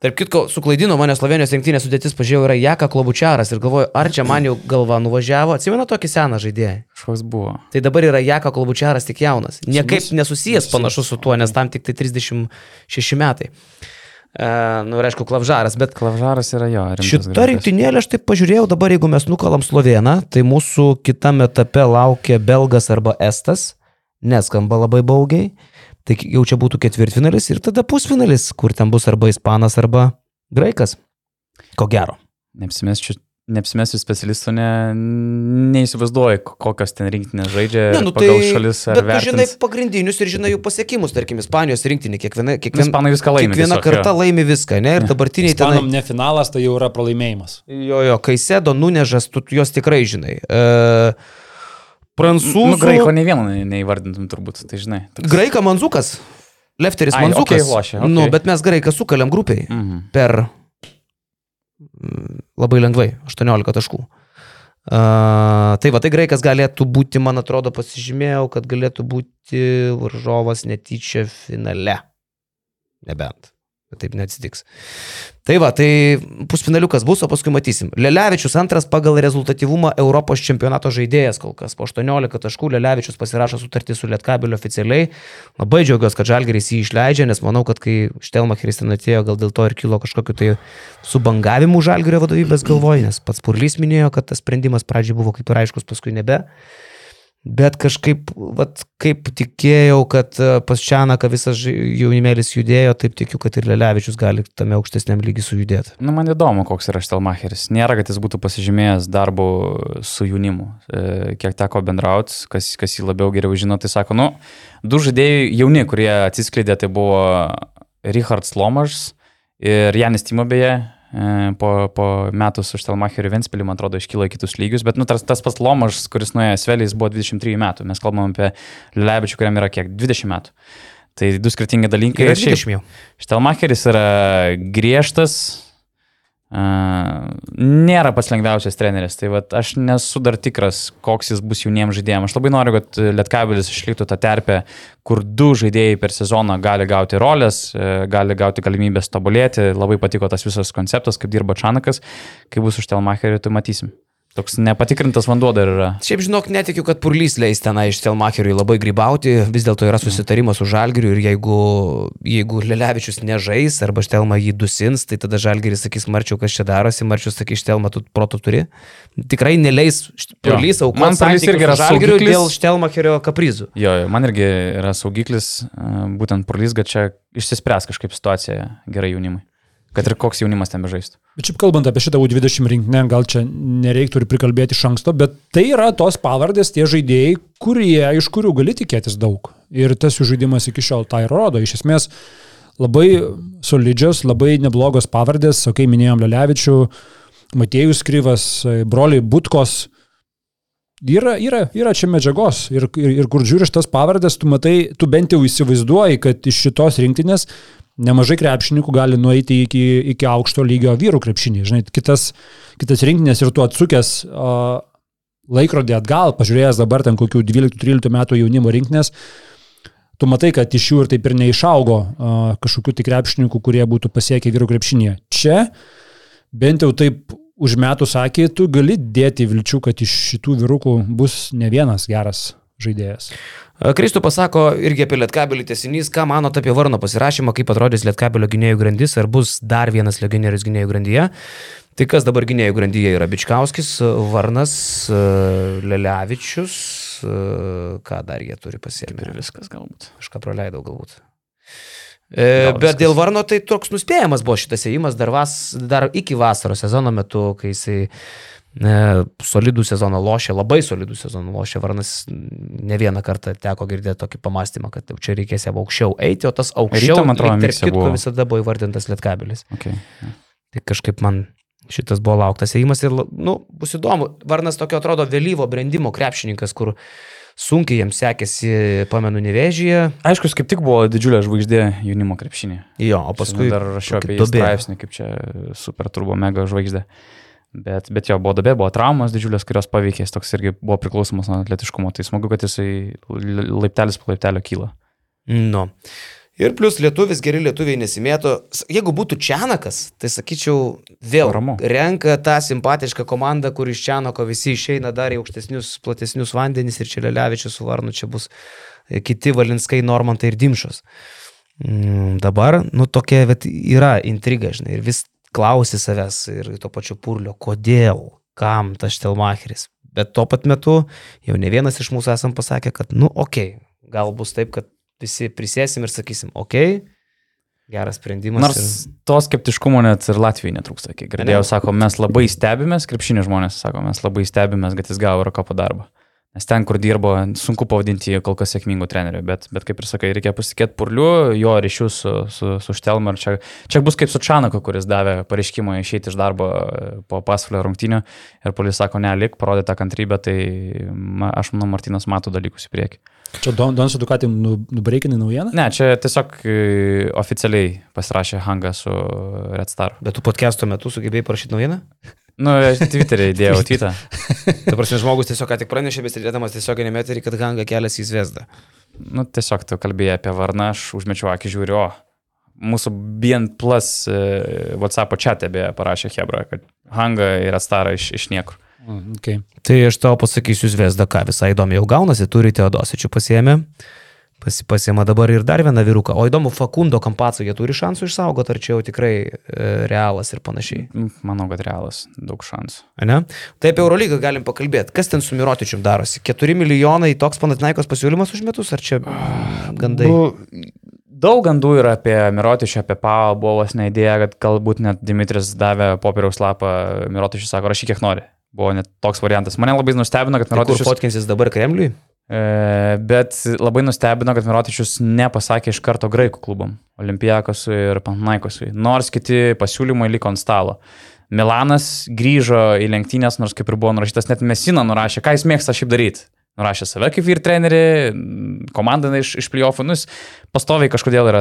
Tarp kitko, suklaidino mane Slovenijos rinktinės sudėtis, pažiūrėjau, yra Jaka Klobučiaras ir galvoju, ar čia man jau galva nuvažiavo, atsimenu tokį seną žaidėją. Kažkoks buvo. Tai dabar yra Jaka Klobučiaras tik jaunas. Niekaip nesusijęs panašus su tuo, nes tam tik tai 36 metai. Uh, nu, aišku, Klavžaras, bet Klavžaras yra jo. rimtas Šitą rinktinėlę aš taip pažiūrėjau, dabar jeigu mes nukalam Sloveną, tai mūsų kitame etape laukia Belgas arba Estas, neskamba labai baugiai, tai jau čia būtų ketvirtfinalis ir tada pusfinalis, kur ten bus arba Ispanas arba Graikas. Ko gero. Neapsimesiu, neapsimesiu specialistų, ne, neįsivaizduoju, ko- kokios ten rinktinės žaidžia Ne, nu, pagal tai, šalis ar bet tu žinai vertins. pagrindinius ir žinai jų pasiekimus, tarkim, Ispanijos rinktinė, kiekviena, kiekviena, Ispanai viską laimi kiekviena tiesiog, karta jo. laimi viską, ne? Ir dabartiniai ten... Ispanam ne finalas, tai jau yra pralaimėjimas. Jo, jo, kai sėdo nunežas, tu juos tikrai žinai. E, prancūzų. Nu, graiko ne vieną ne- neįvardintum turbūt, tai žinai. toks- Graika Manzukas. Lefteris Ai, Manzukas. okei, lošia, okei. Nu, bet mes graiką sukaliam grupiai Mhm. per mm, labai lengvai 18 taškų. Uh, tai va, tai graikas galėtų būti, man atrodo, pasižymėjau, kad galėtų būti varžovas netyčia finale. Nebent. Taip neatsitiks. Tai va, tai pusfinaliukas bus, o paskui matysim. Lelevičius antras pagal rezultatyvumą Europos čempionato žaidėjas kol kas. Po 18 taškų Lelevičius pasirašo sutartį su Lietkabeliu oficialiai. Labai džiaugiuosi, kad Žalgeris jį išleidžia, nes manau, kad kai Štelmacheris ten atėjo, gal dėl to ir kilo kažkokiu tai subangavimu Žalgerio vadovybės galvoj, nes pats Purlys minėjo, kad tas sprendimas pradžiai buvo kaip ir aiškus, paskui nebe. Bet kažkaip, vat, kaip tikėjau, kad e, pas Čianaką visas jaunimėlis judėjo, taip tikiu, kad ir Lelevičius gali tame aukštesniam lygiai sujudėti. Nu, man įdomu, koks yra Štelmacheris. Nėra, kad jis būtų pasižymėjęs darbu su jaunimu. E, Kiek teko bendrauti, kas, kas jį labiau geriau žino, tai sako, nu, du žaidėjai jauni, kurie atsiskleidė, tai buvo Richard Slomažs ir Janis Timo beje. E, Po, po metų su Štelmacheriu Ventspiliu, man atrodo, iškylo į kitus lygius, bet nu, tas, tas pats Lomažs, kuris nuėjo Sveliais, buvo 23 metų. Mes kalbam apie Lebečių, kuriam yra kiek 20 metų. Tai du skirtingi dalykai. Ir šiaip- 20 jau. Štelmacheris yra griežtas, nėra pats lengviausias treneris, tai vat, aš nesu dar tikras, koks jis bus jauniems žaidėjams. Aš labai noriu, kad Lietkabelis išliktų tą terpę, kur du žaidėjai per sezoną gali gauti rolės, e, gali gauti galimybės tobulėti. Labai patiko tas visas konceptas, kaip dirba Čanakas, kai bus už Štelmacherį, tai matysim. Toks nepatikrintas vanduo dar yra. Šiaip žinok, netikiu, kad Purlys leis tenai iš Telmacheriui labai grybauti, vis dėlto yra susitarimas su Žalgiriu ir jeigu, jeigu Lelevičius nežais arba Štelma jį dusins, tai tada Žalgiris sakys, Marčiau, kas čia darosi, Marčius sakys, Štelma, tu proto turi. Tikrai neleis Purlys Man aukoti Purlys irgi yra Žalgiriu dėl Štelmacherio kaprizų. Jo, jo, man irgi yra saugiklis, e, būtent Purlys, kad čia išsispręs kažkaip situacija gerai jaunimui. Kad ir koks jaunimas ten bežaistų. Bet šiaip kalbant apie šitą U20 rinkinę, gal čia nereiktų ir prikalbėti iš anksto, bet tai yra tos pavardės, tie žaidėjai, kurie, iš kurių gali tikėtis daug. Ir tas jų žaidimas iki šiol tai rodo. Iš esmės labai solidžios, labai neblogos pavardės, o kai minėjom Lelevičių, Matėjus Kryvas, broliai Butkos. Yra, yra, yra čia medžiagos ir, ir, ir kur žiūri šitas pavardės, tu matai, tu bent jau įsivaizduoji, kad iš šitos rinktinės nemažai krepšininkų gali nueiti iki, iki aukšto lygio vyrų krepšinį. Žinai, kitas, kitas rinktinės ir tu atsukęs uh, laikrodį atgal, pažiūrėjęs dabar ten kokių 12-13 metų jaunimo rinktinės, tu matai, kad iš jų ir taip ir neišaugo uh, kažkokių tik krepšininkų, kurie būtų pasiekę vyrų krepšinėje. Čia bent jau taip užmetus akį, tu gali dėti vilčių, kad iš šitų vyrukų bus ne vienas geras žaidėjas. Kristų pasako irgi apie Lietkabelį tesinys, ką manote apie Varno pasirašymą, kaip atrodys Lietkabelio gynėjų grandis, ar bus dar vienas legionierius gynėjų grandyje. Tai kas dabar gynėjų grandyje yra Bičkauskis, Varnas, Lelevičius, ką dar jie turi pasiemti. Ir viskas galbūt. Kažką praleidau galbūt. E, Gal bet viskas. dėl Varno tai toks nuspėjamas buvo šitas ėjimas dar, vas, dar iki vasaros sezono metu, kai jisai e, solidų sezoną lošė, labai solidų sezoną lošė. Varnas ne vieną kartą teko girdėti tokį pamastymą, kad jau čia reikės jam aukščiau eiti, o tas aukščiau, man atrodo, tarp kitko, buvo. visada buvo įvardintas Lietkabilis. Okay. Tai kažkaip man šitas buvo lauktas ėjimas ir, nu, bus įdomu. Varnas tokio atrodo vėlyvo brandimo krepšininkas, kur sunkiai jiems sekėsi, pamenu, nevėžyje. Aišku, kaip tik buvo didžiulė žvaigždė jaunimo krepšinė. Jo, o paskui dar rašiau apie jį straipsnį, kaip čia super turbo mega žvaigždė. Bet, bet jo, buvo dobė, buvo traumos didžiulės, kurios paveikė, jis toks irgi buvo priklausomas nuo atletiškumo. Tai smagu, kad jisai laiptelis po laiptelio kyla. Nu. Ir plus lietuvis, geri lietuviai nesimėto. Jeigu būtų Čianakas, tai sakyčiau, vėl Ramu. renka tą simpatišką komandą, kur iš Čianako visi išeina dar į aukštesnius, platesnius vandenis ir čia Lelevičius su Varnu, čia bus e, kiti Valinskai, Normantai ir Dimšos. Mm, dabar, nu, tokia vet, yra intriga, žinai, ir vis klausi savęs ir to pačiu purlio, kodėl, kam tas Štelmacheris. Bet tuo pat metu jau ne vienas iš mūsų esam pasakę, kad, nu, okei, okay, gal bus taip, kad visi prisėsim ir sakysim, okei, okay, geras sprendimas. Nors ir... to skeptiškumo net ir Latvijai netrūksta. Kiek girdėjau, sako, mes labai stebimės, krepšinio žmonės sako, mes labai stebimės, kad jis gavo Eurocopo darbą. Nes ten, kur dirbo, sunku pavadinti jį kol kas sėkmingų trenerių, bet, bet kaip ir sakai, reikia pasitikėti Purliu, jo ryšius su, su, su Štelmar. Čia, čia bus kaip su Čanaku, kuris davė pareiškimą išeiti iš darbo e, po pasvalio rungtinių ir Pulis sako, ne, lik, parodė tą kantrybę, tai ma, aš manau, Martinas mato dalykus į priekį. Čia Don, Donsu Dukatį nu, nubreikinai naujieną? Ne, čia tiesiog e, oficialiai pasirašė Hanga su Red Star. Bet tu podcast'o metu sugebėjai parašyti naujieną? Nu, aš Twitter'e įdėjau tweetą. Ta prasme, žmogus tiesiog ką tik pranešė, besėdėdamas tiesiog nemeterį, kad Hanga keliasi į Zvezdą. Nu, tiesiog tu kalbėjai apie Varną, aš užmečiau akį žiūriu, o mūsų BN Plus e, WhatsApp chat'e beje parašė Hebra, kad Hanga yra stara iš, iš niekur. Mm, Okay. Tai aš tau pasakysiu Zvezda, ką visai įdomi jau gaunasi, turi Teodosičių pasiemę. Pasi, pasiema dabar ir dar vieną vyruką. O įdomu, Fakundo Kampaco jie turi šansų išsaugoti, ar čia jau tikrai e, realas ir panašiai. Mm, Manau, kad realas, daug šansų. Ne? Tai apie Eurolygą galim pakalbėti. Kas ten su Mirotičium darosi? 4 milijonai toks Panatinaikos pasiūlymas už metus, ar čia gandai? Nu, daug gandų yra apie Mirotišą, apie Pau, buvo vos ne idėja, kad galbūt net Dimitris davė popieriaus lapą, Mirotišui sako, rašyk kiek nori. Buvo net toks variantas. Mane labai nustebino, kad Tai kur Mirotišas... fotkinsis dabar Kremliui? E, bet labai nustebino, kad Mirotičius nepasakė iš karto graikų klubam - Olimpijakosui ir Panaikosui, nors kiti pasiūlymai liko ant stalo. Milanas grįžo į lenktynės, nors kaip ir buvo nurašytas, net Mesina nurašė, ką jis mėgsta šiaip daryti. Nurašė save kaip vyr trenerį, komandą iš, iš playoffų, nu, pastoviai kažkodėl yra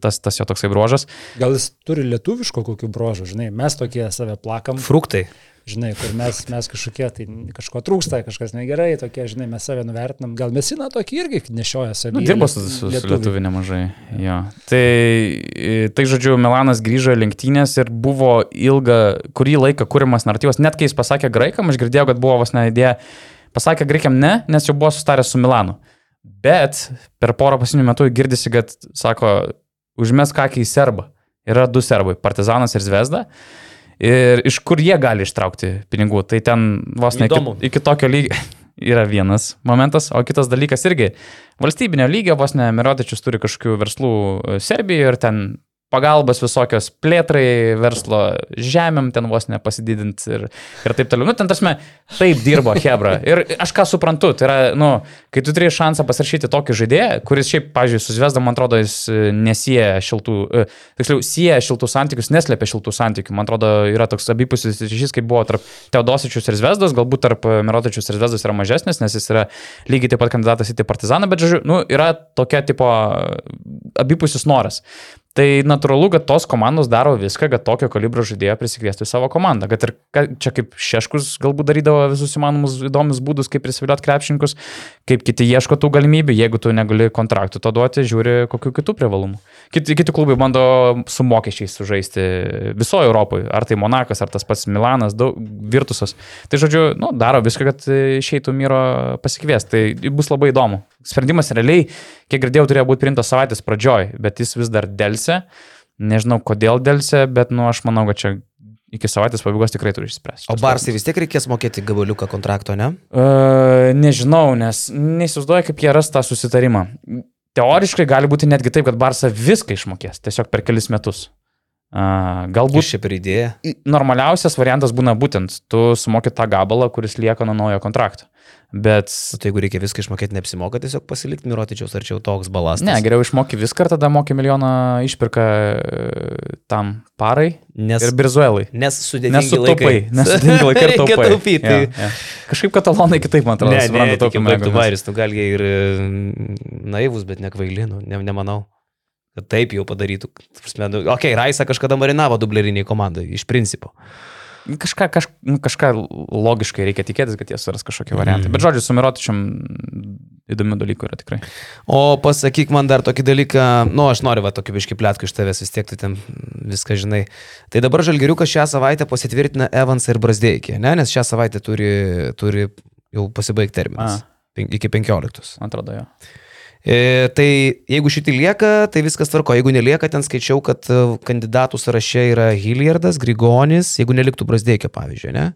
tas, tas jo toksai bruožas. Gal jis turi lietuviško kokių brožų, žinai, mes tokie save plakam, Fruktai. žinai, kur mes, mes kažkokie, tai kažko trūksta, kažkas negerai, tokie, žinai, mes save nuvertinam. Gal mesina tokį irgi nešioja savį. Nu, dirbo su, su, lietuviu nemažai. Jo. Tai, tai, žodžiu, Milanas grįžo į lenktynės ir buvo ilgą, kurį laiką kūrimas naratyvas. Net kai jis pasakė graikam, aš girdėjau, kad buvo vos ne idėja, pasakė graikiam ne, nes jau buvo sustaręs su Milanu. Bet per porą pasinių metų girdisi, kad, sako, užmes kakį į serbą. Yra du serbai - Partizanas ir Zvezda. Ir iš kur jie gali ištraukti pinigų. Tai ten vos ne iki, iki tokio lygio yra vienas momentas, o kitas dalykas irgi valstybinio lygio, vos ne Mirotičius turi kažkokių verslų e, Serbijoje ir ten pagalbas visokios plėtrai, verslo žemėm ten vos nepasididinti ir, ir taip toliau. Nu, ten tasme, taip dirbo Hebra. Ir aš ką suprantu, tai yra, nu, kai tu turi šansą pasirašyti tokį žaidėją, kuris šiaip, pažiūrėjau, su Zvezda, man atrodo, jis e, nesieja šiltų, e, tiksliau, sieja šiltų santykius, neslėpia šiltų santykių. Man atrodo, yra toks abipusis ryšys, kaip buvo tarp Teodosičius ir Zvezdos, galbūt tarp Mirotičius ir Zvezdos yra mažesnis, nes jis yra lygiai taip pat kandidatas į partizaną, bet, žodžiu, nu, yra tokia tipo abipusis noras. Tai natūralu, kad tos komandos daro viską, kad tokio kalibro žaidėją prisikviestų į savo komandą. Kad ir čia kaip Šeškus galbūt darydavo visus įmanomus įdomius būdus, kaip prisiviliot krepšininkus, kaip kiti ieško tų galimybių, jeigu tu negali kontraktų to duoti, žiūri kokiu kitų privalumų. Kiti, kiti klubai bando su mokesčiais sužaisti visoje Europoje, ar tai Monakas, ar tas pats Milanas, daug, Virtusas. Tai žodžiu, nu, daro viską, kad išeitų Myro pasikviesti. Tai bus labai įdomu. Sprendimas realiai, kiek girdėjau, turėjo būti priimtas savaitės pradžioj, bet jis vis dar dėlse. Nežinau, kodėl dėlse, bet, nu, aš manau, kad čia iki savaitės pabaigos tikrai turi išspręsti. O Barsai vis tiek reikės mokėti gabaliuką kontrakto, ne? Uh, nežinau, nes neįsivaizduoju, kaip jie ras tą susitarimą. Teoriškai gali būti netgi taip, kad Barsa viską išmokės, tiesiog per kelis metus. Galbūt Bus čia per idėją. normaliausias variantas būna būtent, tu sumoki tą gabalą, kuris lieka nuo naujo kontrakto. Bet tai jeigu reikia viską išmokėti, neapsimoka tiesiog pasilikti Mirotičiaus, ar čia jau toks balastas? ne, geriau išmoki viską ir tada moki milijoną išpirką e, tam parai nes, ir Birzuelai. nes sudėtingi Nesutaupai, laikai. nesudėtingi laikai ir taupai. taupyti. Ja, ja. Kažkaip katalonai kitaip, man atrodo, Ne, supranta tik taupymą baigtų negu mes. varis, nu gal jie ir mm, naivus, bet nekvailinų, ne, nemanau. Kad taip jau padarytų. Nu, ok, Raisa kažkada marinavo dubleriniai komandai, iš principo. Kažką, kaž, nu, kažką logiškai reikia tikėtis, kad jie suras kažkokį variantą. Mhm. Bet žodžiu, su Mirotičiam įdomių dalykų yra tikrai. O pasakyk man dar tokį dalyką, nu aš noriu va tokį biškį plėtkų iš tavęs, vis tiek tu ten viską žinai. Tai dabar Žalgiriukas šią savaitę pasitvirtina Evansą ir Brasdeikį, ne? Nes šią savaitę turi, turi jau pasibaigti terminas. A. Iki 15. Man atrodo, jo. E, tai jeigu šitai lieka, tai viskas tvarko. Jeigu nelieka, ten skaičiau, kad e, kandidatų sąraše yra Hilliardas, Grigonis, jeigu neliktų Brasdeikio, pavyzdžiui, ne?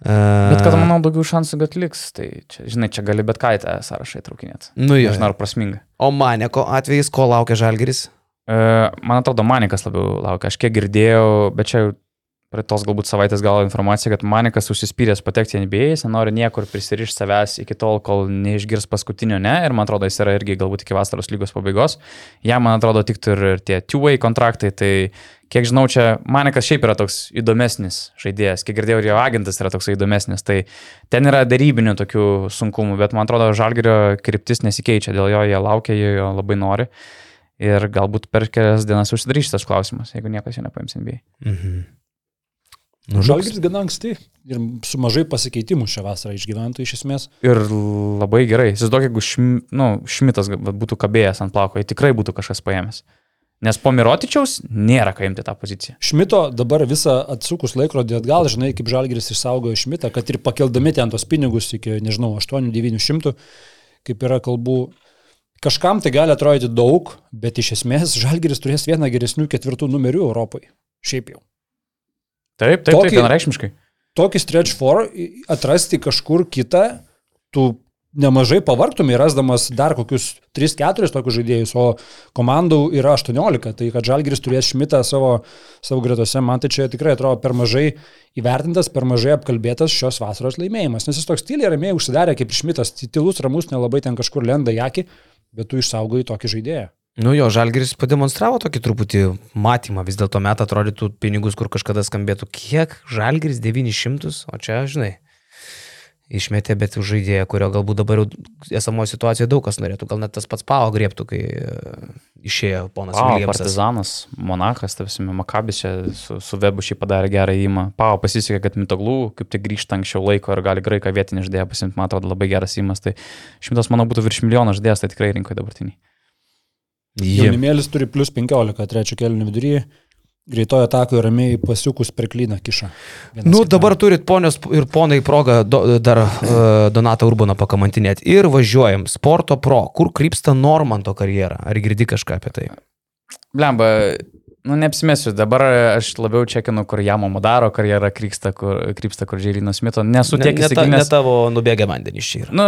E, Bet kad manau daugiau šansų, kad liks, tai čia, žinai, čia gali bet ką į tą sąrašą įtraukinėti. Nu jo. Nežinau, ar prasminga. O Maneko atvejais, ko laukia Žalgeris? E, Man atrodo, Manikas labiau laukia. Aš kiek girdėjau, bet čia jau prie tos galbūt savaitės gal informacija, kad Manikas užsispyręs patekti į NBA, jis nenori niekur prisirišti savęs iki tol, kol neišgirs paskutinio ne. Ir man atrodo, jis yra irgi galbūt iki vasaros lygos pabaigos. Jam, man atrodo, tiktų ir, ir tie two-way kontraktai. Tai kiek žinau, čia Manikas šiaip yra toks įdomesnis žaidėjas. Kiek girdėjau, ir jo agentas yra toks įdomesnis. Tai ten yra darybinių tokių sunkumų, bet man atrodo, Žalgerio kryptis nesikeičia. Dėl jo jie laukia, jie jo labai nori. Ir galbūt per kelias dienas užsidarys šitas klausimas, jeigu niekas jo nepaims NBA. Mhm. Nu, Žalgiris gana anksti ir su mažai pasikeitimų šią vasarą išgyventų iš esmės. Ir labai gerai. Įsivaizduok, jeigu šm, nu, Šmitas būtų kabėjęs ant plauko, jį tikrai būtų kažkas paėmęs. Nes po Mirotičiaus nėra ką imti tą poziciją. Šmito dabar visą atsukus laikrodį atgal, žinai, kaip Žalgiris išsaugojo Šmitą, kad ir pakeldami ten tos pinigus iki, nežinau, 8-900, kaip yra kalbų, kažkam tai gali atrodyti daug, bet iš esmės Žalgiris turės vieną geresnių ketvirtų numerių Europoje. Šiaip jau. Taip, taip, Tokį- taip, vienareikšmiškai. Tokį stretch for atrasti kažkur kitą, tu nemažai pavartumai, rasdamas dar kokius 3-4 tokius žaidėjus, o komandų yra 18, tai kad Žalgiris turės Šmitą savo, savo gretose, man tai čia tikrai atrodo per mažai įvertintas, per mažai apkalbėtas šios vasaros laimėjimas, nes jis toks tyliai ramiai užsidarė kaip Šmitas, tylus, ramus, nelabai ten kažkur lenda į akį, bet tu išsaugoji tokį žaidėją. Nu jo, Žalgiris pademonstravo tokį truputį matymą, vis dėlto metą atrodytų pinigus, kur kažkada skambėtų, kiek Žalgiris 900, o čia, žinai, išmetė, bet už žaidėją, kurio galbūt dabar jau esamoje situacijoje daug kas norėtų, gal net tas pats Pavo griebtų, kai e, išėjo ponas Pau, Williamsas. Partizanas, Monachas, tavsime, Makabis čia su, su Webu šį padarė gerą įimą. Pau pasisekė, kad Mitoglų kaip tik grįžta anksčiau laiko ir gali graiką vietinį žaidėją pasimti, man atrodo, labai geras įimas. Tai šimtas, manau, būtų virš milijono žaidėjas, tai tikrai rinkoje dabartiniai. Jie. Jaunimėlis turi plus 15, trečio kelnių viduryje, greitojo atako ramiai pasiukus per klyną kiša. Vienas Nu, kitam. dabar turit ponios ir ponai progą do, dar uh, Donatą Urbaną pakamantinėti. Ir važiuojam. Sporto pro. Kur krypsta Normanto karjera? Ar girdi kažką apie tai? Blemba, nu neapsimesiu, dabar aš labiau čekinu, kur Jamo Madaro karjera krypsta, kur, krypsta, kur Žėrynas Smito. Nesu Ne, tiek ne, ta, ne įsigilinęs. tavo nubėgę vandenys čia yra. Nu,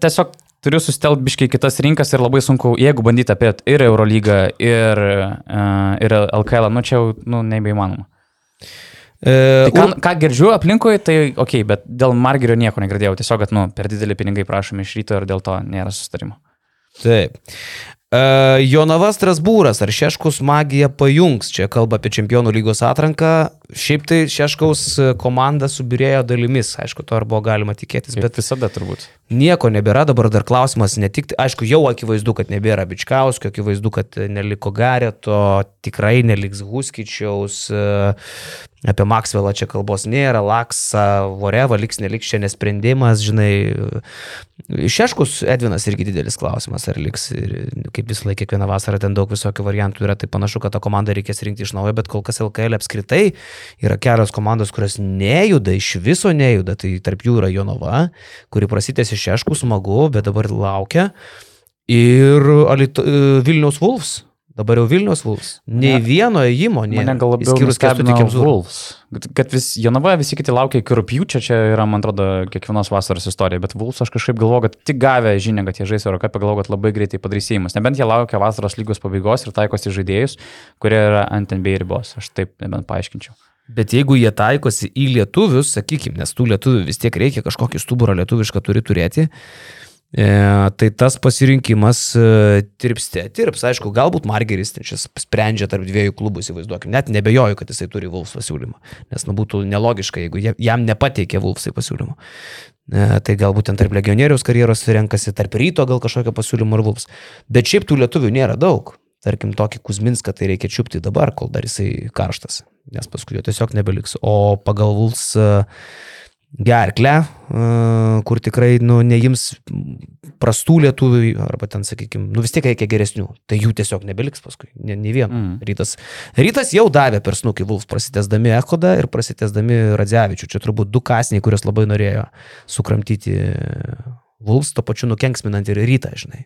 tiesiog turiu susitelkti biškai kitas rinkas ir labai sunku, jeigu bandyti apie ir Eurolygą, ir, uh, ir LKL, nu čia jau nu, nebeįmanoma. E, Tai ką, ką girdžiu aplinkui, tai ok, bet dėl Margerio nieko negirdėjau, tiesiog, kad nu, per dideli pinigai prašomi iš ryto ir dėl to nėra sustarimo. Taip. Uh, Jonava Strasbūras, ar Šeškus magija pajungs, čia kalba apie Čempionų lygos atranką, šiaip tai Šeškaus komanda subirėjo dalimis, aišku, to ar buvo galima tikėtis, Bet visada turbūt. nieko nebėra, dabar dar klausimas, ne tik, aišku, jau akivaizdu, kad nebėra Bičkauskio, akivaizdu, kad neliko Gareto, tikrai neliks Huskičiaus, e, apie Maxwellą čia kalbos nėra, Laksa, Voreva, liks, neliks čia nesprendimas, žinai, Šeškus Edvinas irgi didelis klausimas, ar liks, ir kaip vis laik kiekvieną vasarą ten daug visokių variantų yra, tai panašu, kad tą komandą reikės rinkti iš naujo, bet kol kas LKL apskritai yra kelios komandos, kurios nejuda, iš viso nejuda, tai tarp jų yra Jonova, kuri prasitėsi Šeškų, smagu, bet dabar laukia, ir Alito, Vilniaus Wolves. Dabar jau Vilnius Vulfs. Nei Mane- vieno įimo, nei Mane gal labiau Kęstutį Kemzūrą. Wolves. Kad- Kad vis Jonava, visi kiti laukia iki rūpjūčio, čia yra, man atrodo, kiekvienos vasaros istorija, bet Wolves aš kažkaip galvoju, kad tik gavę žinią, kad jie žais Eurocapą, galvoju, kad labai greitai padarys įimus. Nebent jie laukia vasaros lygos pabaigos ir taikosi žaidėjus, kurie yra ant NBA ribos. Aš taip nebent paaiškinčiau. Bet jeigu jie taikosi į lietuvius, sakykime, nes tų lietuvių vis tiek reikia, kažkokį stuburą lietuvišką turi turėti, e, tai tas pasirinkimas e, tirpste, tirps. Aišku, galbūt Margeris čia sprendžia tarp dviejų klubų, įsivaizduokim. Net nebejoju, kad jisai turi Vulfs pasiūlymą, nes nu, būtų nelogiška, jeigu jam nepateikė Vulfsai pasiūlymą. E, tai galbūt ten tarp legionieriaus karjeros renkasi, tarp ryto gal kažkokio pasiūlymo ir Vulfs. Bet šiaip tų lietuvių nėra daug. Tarkim, tokį Kuzminską tai reikia čiupti dabar, kol dar jisai karštas, nes paskui jo tiesiog nebeliks. O pagal Vulfs e, gerklę, e, kur tikrai nu, neims prastų lietuvių, arba ten, sakykime, nu vis tiek reikia geresnių, tai jų tiesiog nebeliks paskui, ne, ne vieno. Mm. Rytas, rytas jau davė per snukį Vulfs, prasitesdami Echodą ir prasitesdami Radzevičių. Čia turbūt du kasniai, kurios labai norėjo sukramtyti Vulfs, to pačiu nukenksminant ir rytą, žinai.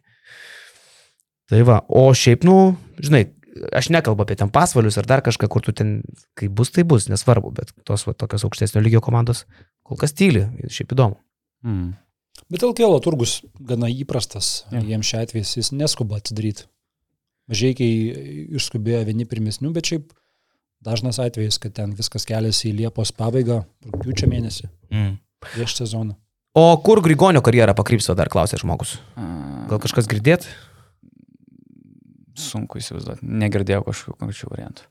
Tai va, o šiaip, nu, žinai, aš nekalbu apie ten pasvalius ar dar kažką, kur tu ten, kai bus, tai bus, nesvarbu, bet tos va, tokios aukštesnio lygio komandos kol kas tyli, šiaip įdomu. Mm. Bet LKL turgus gana įprastas, Jo. jiems šią atveju jis neskuba atsidaryti. Mažiekiai išskubėjo vieni pirmesnių, bet šiaip dažnas atvejis, kad ten viskas keliasi į Liepos pabaigą, rūpiučio mėnesį, Mm. prieš sezoną. O kur Grigonio karjera pakrypso, dar klausė žmogus. A, Gal kažkas girdėt? Sunku įsivaizduoti. Negirdėjau kažkokių konkrečių variantų.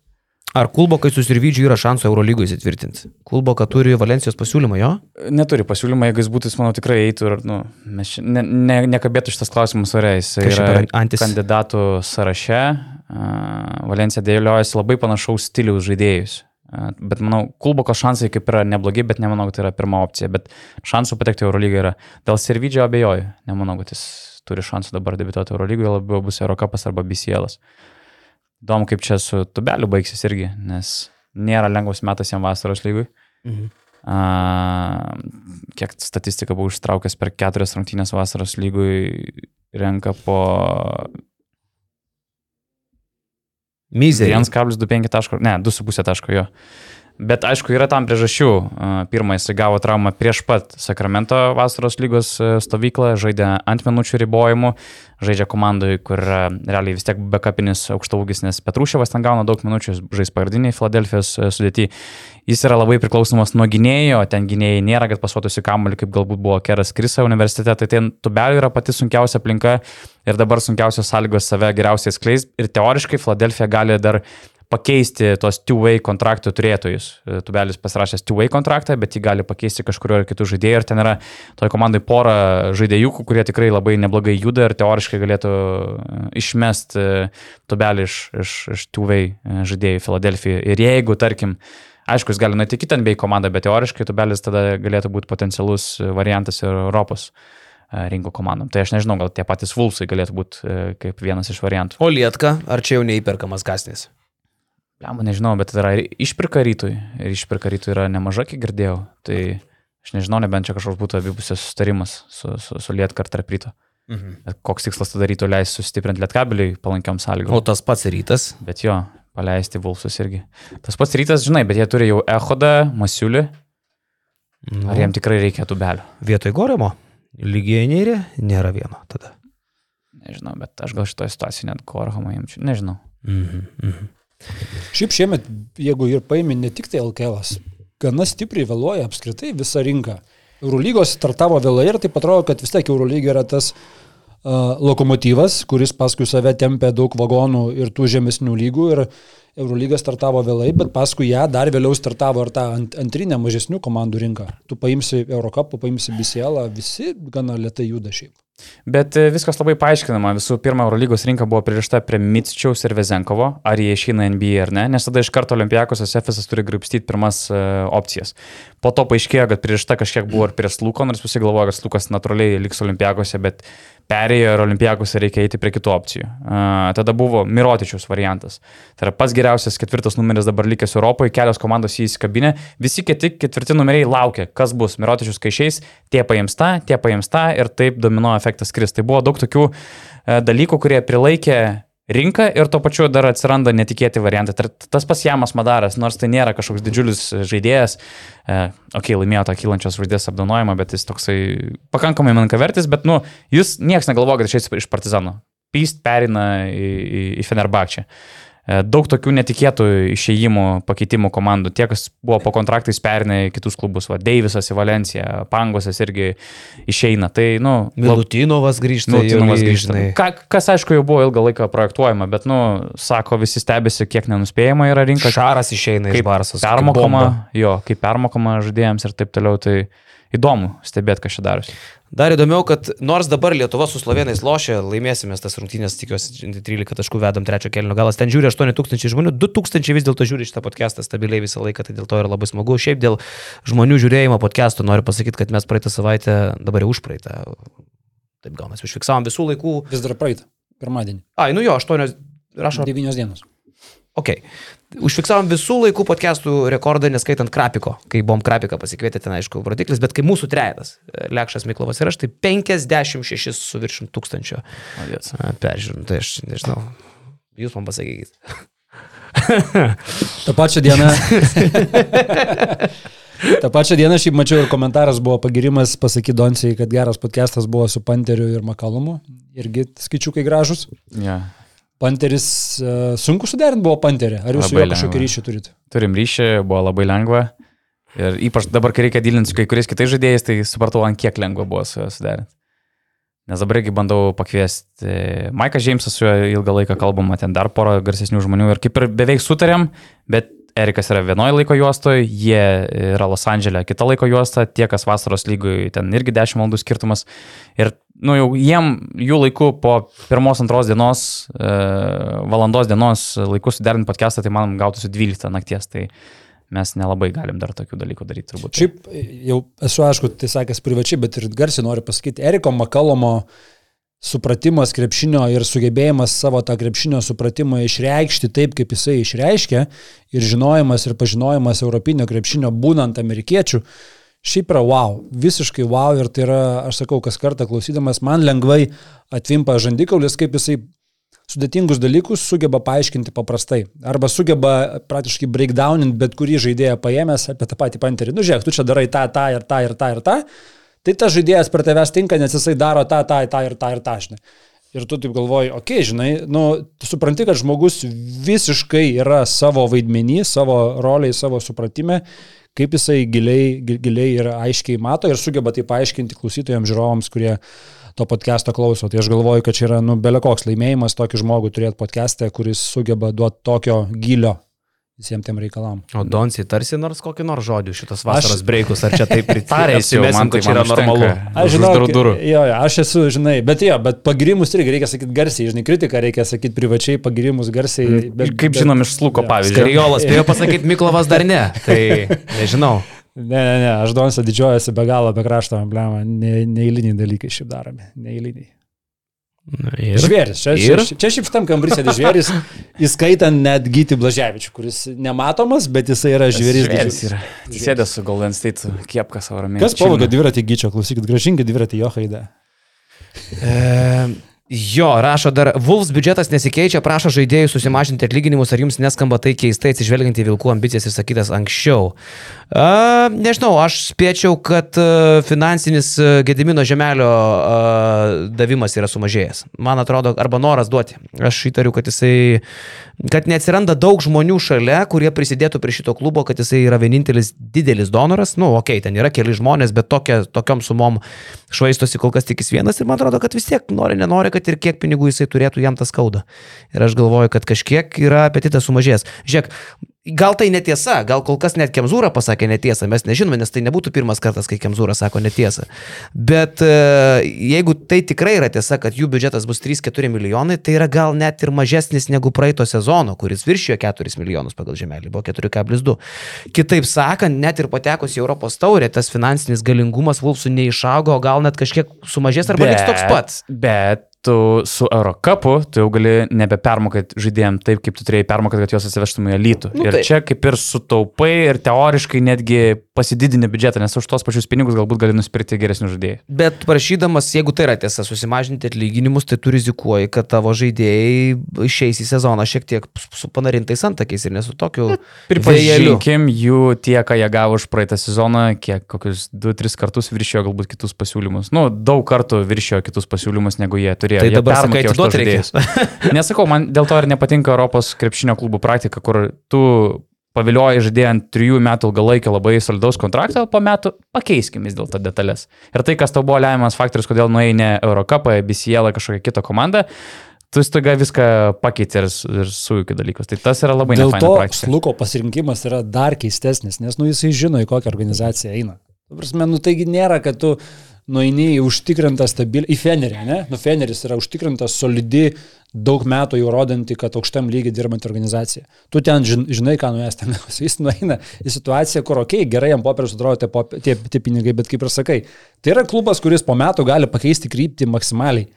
Ar Kulbokai susirvydžiui yra šansų Eurolygoje įsitvirtinti? Kulboka turi Valencijos pasiūlymą, jo? Neturi pasiūlymą, jeigu jis būtų, jis manau tikrai eitų ir, nu, mes čia, ne, ne, nekabėtų šitas klausimas ore, jis yra antis? kandidatų sąraše. Valencija dėliojasi labai panašaus stiliaus žaidėjus. Bet manau, Kulboko šansai kaip yra neblogi, bet nemanau, kad tai yra pirma opcija. Bet šansų patekti Eurolygą yra. Dėl Servidžio abejoju. Nemanau, kad jis turi šansų dabar debituoti Eurolygoje, labiau bus Eurocapas arba BCL. -as. Įdomu, kaip čia su Tubeliu baigsis irgi, nes nėra lengvas metas jam vasaros lygui. Mhm. A, kiek statistika buvo ištraukęs per keturias rungtynės vasaros lygui, renka po Mizerį. 1,25 taško, ne, 2,5 taško jo. Bet aišku, yra tam priežasčių. Pirmą jis gavo traumą prieš pat Sakramento vasaros lygos e, stovyklą, žaidė ant minučių ribojimų, žaidžia komandai, kur yra realiai vis tiek backupinis aukštaugis, nes Petruševas ten gauna daug minučių, žais pagrindiniai Filadelfijos e, sudėti. Jis yra labai priklausomas nuo gynėjo, ten gynėjai nėra, kad pasuotųsi kamuolį, kaip galbūt buvo Keras Krisa universitete, tai ten tubelių yra pati sunkiausia aplinka ir dabar sunkiausios sąlygos save geriausiai skleis ir teoriškai Filadelfija gali dar pakeisti tos two-way kontraktų turėtojus. E, Tubelis pasirašęs two-way kontraktą, bet jį gali pakeisti kažkurio ar kitų žaidėjų. Ir ten yra toje komandai pora žaidėjų, kurie tikrai labai neblogai juda ir teoriškai galėtų e, išmest e, Tubelį iš, iš, iš two-way žaidėjų Filadelfijoje. Ir jeigu, tarkim, aišku, jis gali nueiti kitą NBA komandą, bet teoriškai Tubelis tada galėtų būti potencialus variantas ir Europos rinkų komandom. Tai aš nežinau, gal tie patys Vulsai galėtų būti kaip vienas iš variantų. O Lietka, ar čia jau neįperkamas kasnis? Lemba, nežinau, bet yra ir išpirka rytui. Ir išpirka rytui yra nemaža, kiek girdėjau. Tai aš nežinau, nebent čia kažkoks būtų abipusės sustarimas su, su, su Lietka ar tarp ryto. Mhm. Bet koks tikslas tada ryto leis sustiprinti Lietkabeliui palankiam sąlygom. O tas pats rytas. Bet jo, paleisti Vulsus irgi. Tas pats rytas, žinai, bet jie turi jau Ehodą, Masiulį. Nu, Ar jiem tikrai reikia tubelio? Vietoj Goremo. Lygiai nėrė, nėra vieno tada. Nežinau, bet aš gal šitoje situacijoje net Korhamą imčiau. Nežinau. Mhm. Mhm. Šiaip šiemet, jeigu ir paėmė ne tik tai LKL, gana stipriai vėluoja apskritai visą rinką. Eurolygos startavo vėlai ir tai atrodo, kad vis tiek Eurolyga yra tas uh, lokomotyvas, kuris paskui save tempia daug vagonų ir tų žemesnių lygų. Ir Eurolyga startavo vėlai, bet paskui ją dar vėliau startavo ir ta ant, antrinė mažesnių komandų rinka. Tu paimsi Eurocapą, paimsi BCL, visi gana lietai juda šiaip. Bet e, viskas labai paaiškinama. Visų pirma, Eurolygos rinka buvo pririšta prie Mitsčiaus ir Vezenkovo, ar jie išeina NBA ar ne, nes tada iš karto Olimpijakos Efesas turi gripstyti pirmas uh, opcijas. Po to paaiškėjo, kad pririšta kažkiek buvo ir prie Sluko, nors visi galvoja, kad Slukas natūraliai liks Olimpijakose, bet perėjo ir Olimpijakose reikia eiti prie kitų opcijų. Uh, tada buvo Mirotičiaus variantas. Tai yra pats geriausias ketvirtas numeris dabar likęs Europoje, kelios komandos jį įsikabinė, visi kiti ketvirti numeriai laukia, kas bus. Mirotičius, kai išeis, tie paims tą, tie paims tą ir taip domino efektas kris. Tai buvo daug tokių e, dalykų, kurie prilaikė rinką ir tuo pačiu dar atsiranda netikėti variantai. Tai tas pats Jamas Madaras, nors tai nėra kažkoks didžiulis žaidėjas, e, okay, laimėjo tą kylančios žvaigždės apdovanojimą, bet jis toksai pakankamai menkavertis, bet, nu, jis niekas negalvoja, kad išeis iš Partizano. Pyst perina į, į, į Fenerbakčią. E, daug tokių netikėtų išėjimų, pakeitimų komandų. Tie, kas buvo po kontraktais perinę į kitus klubus, va, Deivisas į Valenciją, Pangosas irgi išeina. Tai, nu, Milutinovas grįžta. Milutinovas grįžta. Ka, kas, aišku, jau buvo ilgą laiką projektuojama, bet, nu, sako, visi stebisi, kiek nenuspėjama yra rinka. Šaras išeina iš Barsos. permokama, kaip bomba. jo, kaip permokama žaidėjams ir taip toliau. Tai įdomu stebėti, kas čia darosi. Dar įdomiau, kad nors dabar Lietuva su slovenais lošia, laimėsime tas rungtynės, tikiuosi, 13 taškų vedam trečio kelnio galas. Ten žiūri 8000 žmonių, 2000 vis dėlto žiūri šitą podcastą stabiliai visą laiką, tai dėl to yra labai smagu. Šiaip dėl žmonių žiūrėjimo podcastų noriu pasakyti, kad mes praeitą savaitę, dabar jau užpraeitą, taip gaunasi, užfiksavom visų laikų. Vis dar praeitą, pirmadienį, Ai, nu jo, 8, rašo. 9 dienos. Ok. Užfiksavom visų laikų podcastų rekordą, neskaitant Krapiko, kai buvom Krapiką pasikvietę ten, aišku, rodiklis, bet kai mūsų trejetas, Lekšas Miklovas ir aš, tai 56 su viršim tūkstančio peržiūrų. Tai aš nežinau. Jūs man pasakykit. Ta pačia diena. Ta pačia diena šiaip mačiau ir komentaras buvo pagirimas pasakyti Doncijai, kad geras podcastas buvo su Panteriu ir Makalumu. Irgi skaičiukai gražus. Ja. Panteris, uh, sunku suderinti buvo Panterį. Ar jūs su Labai juo kažkokį ryšį turite? Turim ryšį, buvo labai lengva. Ir ypač dabar, kai reikia dylinti su kai kuriais kitais žaidėjais, tai supratau, ant kiek lengva buvo su juo suderinti. Nes dabar irgi bandau pakviesti Maiką Džeimsą, su juo ilgą laiką kalbama, ten dar porą garsesnių žmonių ir kaip ir beveik sutarėm, bet Erikas yra vienoje laiko juostoje, jie yra Los Andželė kita laiko juosta, tie, kas vasaros lygui, ten irgi 10 valandų skirtumas. Ir, nu, jau jiem, jų laiku po pirmos, antros dienos, e, valandos dienos laiku suderinti podcastą, tai man gautųsi 12 nakties. Tai mes nelabai galim dar tokių dalykų daryti, turbūt. Šiaip jau esu, aišku, tai sakęs privačiai, bet ir garsiai noriu pasakyti, Eriko Makalomo supratimas krepšinio ir sugebėjimas savo tą krepšinio supratimą išreikšti taip, kaip jisai išreiškia ir žinojimas ir pažinojimas europinio krepšinio būnant amerikiečių, šiaip yra wow, visiškai wow ir tai yra, aš sakau, kas kartą klausydamas, man lengvai atvimpa žandikaulis, kaip jisai sudėtingus dalykus sugeba paaiškinti paprastai. Arba sugeba praktiškai breakdownint bet kurį žaidėją paėmęs apie tą patį panterį. Nu, žiūrėk, tu čia darai tą, tą ir tą ir tą ir tą. Tai tas žaidėjas per tavęs tinka, nes jisai daro tą, tą, tą ir tą ir tą, žinai. Ir tu taip galvoji, okei, okay, žinai, nu, supranti, kad žmogus visiškai yra savo vaidmenį, savo roliai, savo supratime, kaip jisai giliai, giliai ir aiškiai mato ir sugeba tai paaiškinti klausytojams, žiūrovams, kurie to podcast'o klauso. Tai aš galvoju, kad čia yra, nu, belekoks laimėjimas tokį žmogų turėti podcast'e, kuris sugeba duoti tokio gilio visiems tiem reikalam. O Donsi tarsi nors kokį nors žodį šitos vasaros aš... breikus, ar čia taip pritaręs jau man, kad čia yra normalu. Aš žinau, durų. Jo, jo, aš esu, žinai, bet jo, bet pagirimus irgi reikia sakyti garsiai, žinai, kritiką reikia sakyti privačiai, pagirimus garsiai. Mm, bet, Kaip bet, žinom iš sluko pavyzdžio. Kariolas spėjo pasakyti, Miklovas dar ne, tai nežinau. Ne, ne, ne, aš Donsa didžiuojasi be galo, be krašto emblemą, neįliniai dalykai šiaip daromi, neįliniai. Ir, žvėris, čia, ir? čia, čia šiaip tam kambarį sėdi žvėris, įskaitant net Gyti Blaževičių, kuris nematomas, bet jisai yra žvėris. Žvėris yra. Sėdė su Golden State kiepka savo ramiai. Kas pavogė dviratį Gyčio, klausykit, gražinkit dviratį jo haidą. E, Jo, rašo dar, Vulfs biudžetas nesikeičia, prašo žaidėjų susimažinti atlyginimus, ar jums neskamba tai keistai atsižvelgiant į Vilkų ambicijas išsakytas anksčiau. A, nežinau, aš spėčiau, kad a, finansinis a, Gedimino žemelio a, davimas yra sumažėjęs. Man atrodo, arba noras duoti. Aš įtariu, kad jisai, kad neatsiranda daug žmonių šalia, kurie prisidėtų prie šito klubo, kad jisai yra vienintelis didelis donoras. Nu, okei, okay, ten yra keli žmonės, bet tokia, tokiom sumom švaistosi kol kas tik jis vienas ir man atrodo, kad vis tiek nori, nenori kad ir kiek pinigų jisai turėtų, jam tas skauda. Ir aš galvoju, kad kažkiek yra apetitas sumažėjęs. Žiūrėk, Gal tai netiesa, gal kol kas net Kemzūra pasakė netiesą, mes nežinome, nes tai nebūtų pirmas kartas, kai Kemzūra sako netiesą. Bet e, jeigu tai tikrai yra tiesa, kad jų biudžetas bus 3-4 milijonai, tai yra gal net ir mažesnis negu praeito sezono, kuris viršijo 4 milijonus pagal žemelį, buvo 4,2. Kitaip sakant, net ir patekus į Europos taurę, tas finansinis galingumas Vulfsų neišaugo, o gal net kažkiek sumažės arba liks toks pats. Bet tu su Eurocapu, tu jau gali nebepermokėti žaidėjim taip, kaip tu turėjai permokėti, kad juos atsivežtum į elitų. Nu, ir taip. čia kaip ir sutaupai ir teoriškai netgi pasididini biudžetą, nes už tos pačius pinigus galbūt gali nusipirkti geresnių žaidėjų. Bet prašydamas, jeigu tai yra tiesa, susimažinti atlyginimus, tai tu rizikuoji, kad tavo žaidėjai išeis į sezoną šiek tiek su panarintais antakiais ir nesu tokiu. Pripažinkim, jų tie, ką jie gavo už praeitą sezoną, kiek kokius 2-3 kartus viršijo galbūt kitus pasiūlymus. Nu, daug kartų viršijo kitus pasiūlymus, negu jie turėjo turėjo. Tai dabar sakai, atiduoti reikės. Nesakau, man dėl to ir nepatinka Europos krepšinio klubų praktika, kur tu pavilioji žaidėją ant trijų metų ilgalaikio labai solidaus kontrakto, po metų pakeiskime vis dėlto detalės. Ir tai, kas tau buvo lemiamas faktorius, kodėl nuėjai ne Eurocapą, BCL, kažkokią kitą komandą, tu staiga viską pakeitė ir, ir sujūkiai dalykus. Tai tas yra labai nefaina. Dėl to praktika. Sluko pasirinkimas yra dar keistesnis, nes nu, jisai žino, į kokią organizaciją eina. Prasme, nu, taigi nėra, kad tu nueini į užtikrintą stabilį, į Fenerį, ne? Nu, Feneris yra užtikrintas, solidi, daug metų jau rodanti, kad aukštam lygiai dirbanti organizacija. Tu ten žinai, ką nuės ten, jis nueina į situaciją, kur, okei, okay, gerai, jam popierius atrodo tie, tie, tie pinigai, bet kaip ir sakai, tai yra klubas, kuris po metų gali pakeisti kryptį maksimaliai.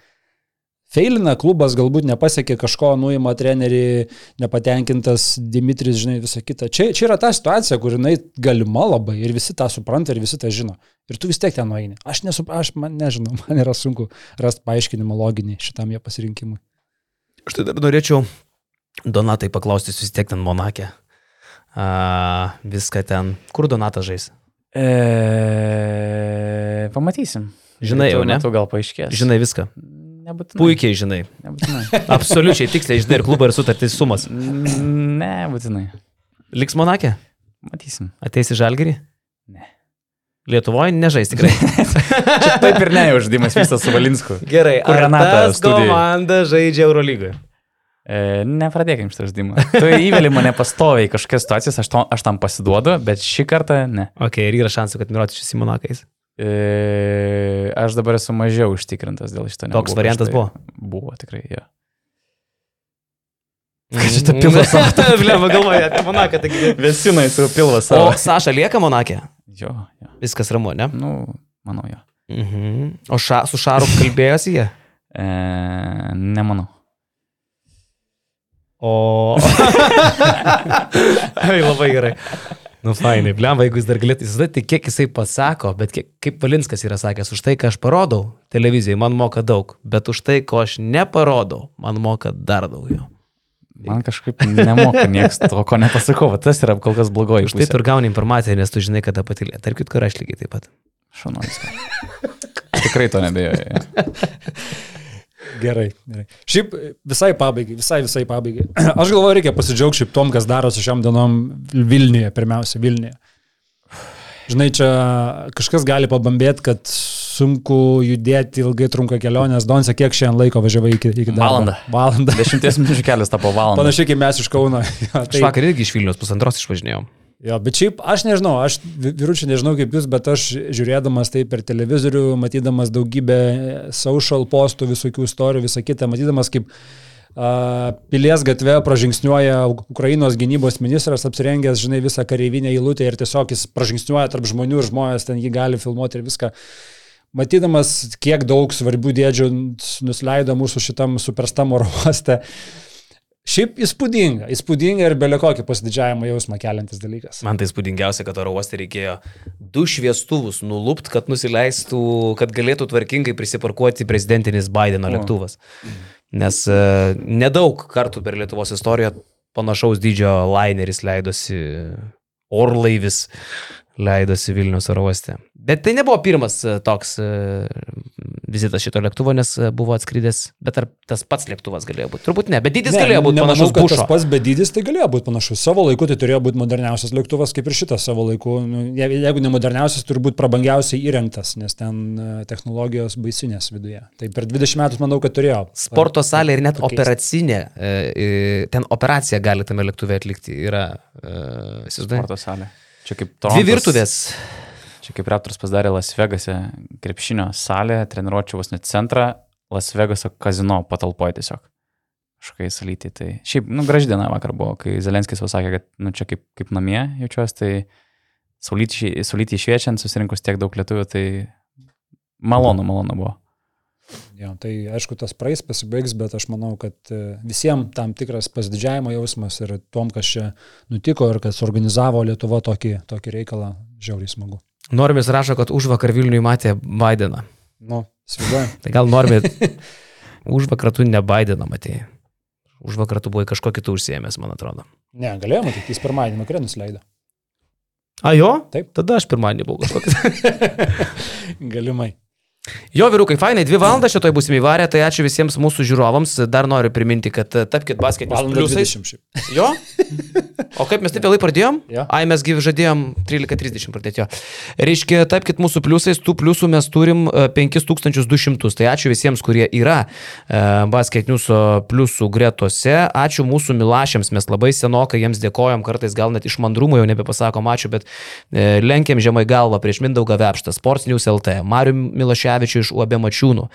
Feilina klubas galbūt nepasiekė kažko, nuima trenerį, nepatenkintas Dimitris, žinai, visą kitą. Čia, čia yra ta situacija, kur jinai galima labai ir visi tą supranta ir visi tą žino. Ir tu vis tiek ten nueini. Aš nesuprantu, aš man nežinau, man yra sunku rasti paaiškinimą loginį šitam jo pasirinkimui. Štai dabar norėčiau Donatai paklausti, vis tiek ten Monakė. A, viską ten. Kur Donatas žais? E, pamatysim. Žinai jau, ne? Tu gal paaiškės. Žinai viską. Nebūtinai. Puikiai žinai. Nebūtinai. Absoliučiai tiksliai žinai ir klubą ir sutartys sumas. Ne, būtinai. Liks Monakė? Matysim. Ateisi žalgerį? Ne. Lietuvoje nežais tikrai. Čia taip ir ne, uždimas vyksta su Valinsku. Gerai, kur Renatas komanda žaidžia Eurolygoje? E, nepradėkim šitą žaidimą. Tu įveli mane pastoviai kažkokias situacijas, aš, to, aš tam pasiduodu, bet šį kartą ne. Ok, ir yra šansų, kad Mirotičius į Monakais. E, aš dabar esu mažiau užtikrintas dėl šito. Toks variantas buvo? Buvo, tikrai, jo. Ką čia ta pilvas? Blema galvoja apie Monaką, taigi. Vesinai su pilvas. O Saša lieka Monakė? Jo, jo. Viskas ramu, ne? Nu, manau, jo. Mhm. O ša, su Šaru kalbėjosi jie? E, nemanau. O. Ai, labai gerai. Nu, fainai, blemba, jeigu jis dar galėtų įsivaizduoti, kiek jisai pasako, bet kiek, kaip Valinskas yra sakęs, už tai, ką aš parodau televizijai, man moka daug, bet už tai, ko aš neparodau, man moka dar daugiau. Man kažkaip nemoka niekas to, ko nepasakau, tas yra kol kas blogoji. Už tai tu ir gauni informaciją, nes tu žinai, kada patilė. Tarp kitko, ir aš lygiai taip pat. Šaunuolis. Tikrai to nebejoju. Gerai, gerai. Šiaip visai pabaigai, visai visai pabaigai. Aš galvoju, reikia pasidžiaugti šiaip tom, kas darosi šiam dienom Vilniuje, pirmiausia, Vilniuje. Žinai, čia kažkas gali pabambėti, kad sunku judėti, ilgai trunka kelionės. Donse, kiek šiandien laiko važiavai iki, iki darbo? Valandą. Valandą. Dešimties minučių kelias tapo valandą. Panašiai kaip mes iš Kauno. Ja, Aš vakar irgi iš Vilnius pusantros išvažinėjau. Jo, bet šiaip aš nežinau, aš vyručiai nežinau kaip jūs, bet aš žiūrėdamas tai per televizorių, matydamas daugybę social postų, visokių istorijų, visą kitą, matydamas kaip uh, pilies gatve pražingsniuoja Ukrainos gynybos ministras apsirengęs, žinai, visą kareivinę įlūtę ir tiesiog jis pražingsniuoja tarp žmonių ir žmonės ten jį gali filmuoti ir viską. Matydamas, kiek daug svarbių dėdžių nusileido mūsų šitam superstam oro uoste, Šiaip įspūdinga, įspūdinga ir belė kokį pasididžiavimo jausmą keliantis dalykas. Man tai įspūdingiausia, kad oro uoste reikėjo du šviestuvus nulupt, kad nusileistų, kad galėtų tvarkingai prisiparkuoti prezidentinis Bideno lėktuvas. Nes uh, nedaug kartų per Lietuvos istoriją panašaus dydžio laineris leidosi, orlaivis leidosi Vilnius oro uoste. Bet tai nebuvo pirmas toks vizitas šito lėktuvo, nes buvo atskridęs, bet ar tas pats lėktuvas galėjo būti? Turbūt ne, bet dydis ne, galėjo būti panašus. Manau, tas pats, bet dydis tai galėjo būti panašus. Savo laiku tai turėjo būti moderniausias lėktuvas, kaip ir šitas savo laiku. Nu, jeigu ne moderniausias, turi būti prabangiausiai įrengtas, nes ten technologijos baisinės viduje. Tai per 20 metų manau, kad turėjo. Sporto salė ir net pakeisti. operacinė, ten operaciją gali tame lėktuve atlikti. Yra, įsivaizduoju. Sporto salė. Čia kaip Torontas. Dvi virtuvės. Čia kaip Raptors pasidarė Las Vegase krepšinio salė, treniruočio vos net centrą, Las Vegaso kazino patalpoje tiesiog. Kažkai salyti. Tai šiaip, nu, graži diena vakar buvo, kai Zelenskis pasakė, kad, nu, čia kaip, kaip namie jaučiuosi, tai saulyti šviečiant, susirinkus tiek daug lietuvių, tai malonu, malonu buvo. Jo, tai aišku, tas praeis pasibaigs, bet aš manau, kad e, visiems tam tikras pasididžiavimo jausmas ir tom, kas čia nutiko ir kas organizavo Lietuva tokį, tokį reikalą, žiauriai smagu. Normis rašo, kad už vakar Vilniui matė Bideną. Nu, sviduoju. tai gal Normi, už vakar tu ne Bideną matėjai. Už vakar tu buvai kažko kitų užsiemęs, man atrodo. Ne, galėjo matyti, jis pirmadienį vakarė nusileido. A jo? Taip. Tada aš pirmadienį buvau kažkoks. Galimai. Jo, vyrukai, fainai, dvi valandas šitoj būsim įvarę, tai ačiū visiems mūsų žiūrovams. Dar noriu priminti, kad e, tapkite basketinius pliusais. Jo? O kaip mes taip vėlai pradėjom? Ja. Ai, mes gyvi žadėjom 13.30 pradėti jo. Reiškia, tapkite mūsų pliusais, tų pliusų mes turim 5200. Tai ačiū visiems, kurie yra e, basketinius pliusų gretose. Ačiū mūsų milašiams, mes labai senokai jiems dėkojom, kartais gal net iš mandrumo jau nebepasakom ačiū, bet e, lenkiam žemai galvą prieš Mindaugą Vepštą, Sports News LT, Mariu Milašė. Markevičių iš UAB Mačiūnų,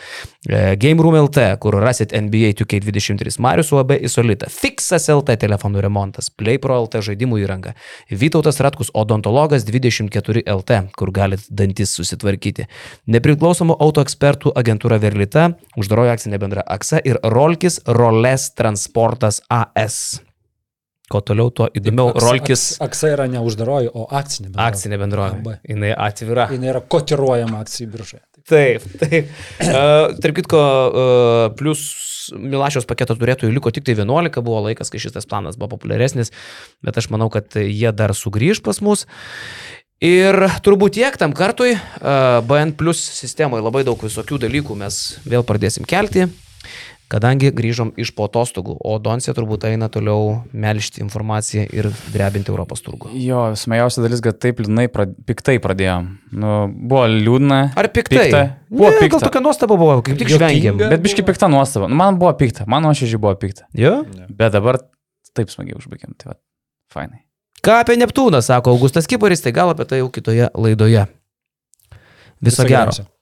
e, Game Room LT, kur rasit NBA 2K23, Marius UAB Isolita, Fixas LT telefonų remontas, PlayPro LT žaidimų įranga, Vytautas Ratkus Odontologas 24 LT, kur galit dantis susitvarkyti, nepriklausomų autoekspertų agentūra Verlita, uždarojo akcinė bendra AXA ir Rolkis Roles Transportas AS. Kuo toliau, tuo įdomiau. Aks, Rolkis. Aks, aksa yra ne uždaroji, o akcinė bendrovė. Akcinė bendrovė. Jis atvira. Jis yra kotiruojama akcijų biržoje. Taip, taip. Uh, tarp kitko, uh, plus Milašiaus paketo turėtojų liko tik tai 11, buvo laikas, kai šitas planas buvo populiaresnis, bet aš manau, kad jie dar sugrįž pas mus. Ir turbūt tiek tam kartui, uh, BN plus sistemoje labai daug visokių dalykų mes vėl pradėsim kelti kadangi grįžom iš po atostogų, o Donsė turbūt eina toliau melžti informaciją ir drebinti Europos turgų. Jo, smajausia dalis, kad taip liūdnai, prad... piktai pradėjom. Nu, buvo liūdna. Ar piktai? Pikta. Buvo ne, pikta. Gal tokia nuostaba buvo, kaip tik žvengėm. Bet biški pikta nuostaba. Nu, man buvo pikta, man nuoširdžiai buvo pikta. Jo? Bet dabar taip smagiai užbaigėm. Tai va, fainai. Ką apie Neptūną, sako Augustas Kiparis, tai gal apie tai jau kitoje laidoje. Viso, Viso gero. Geriausio.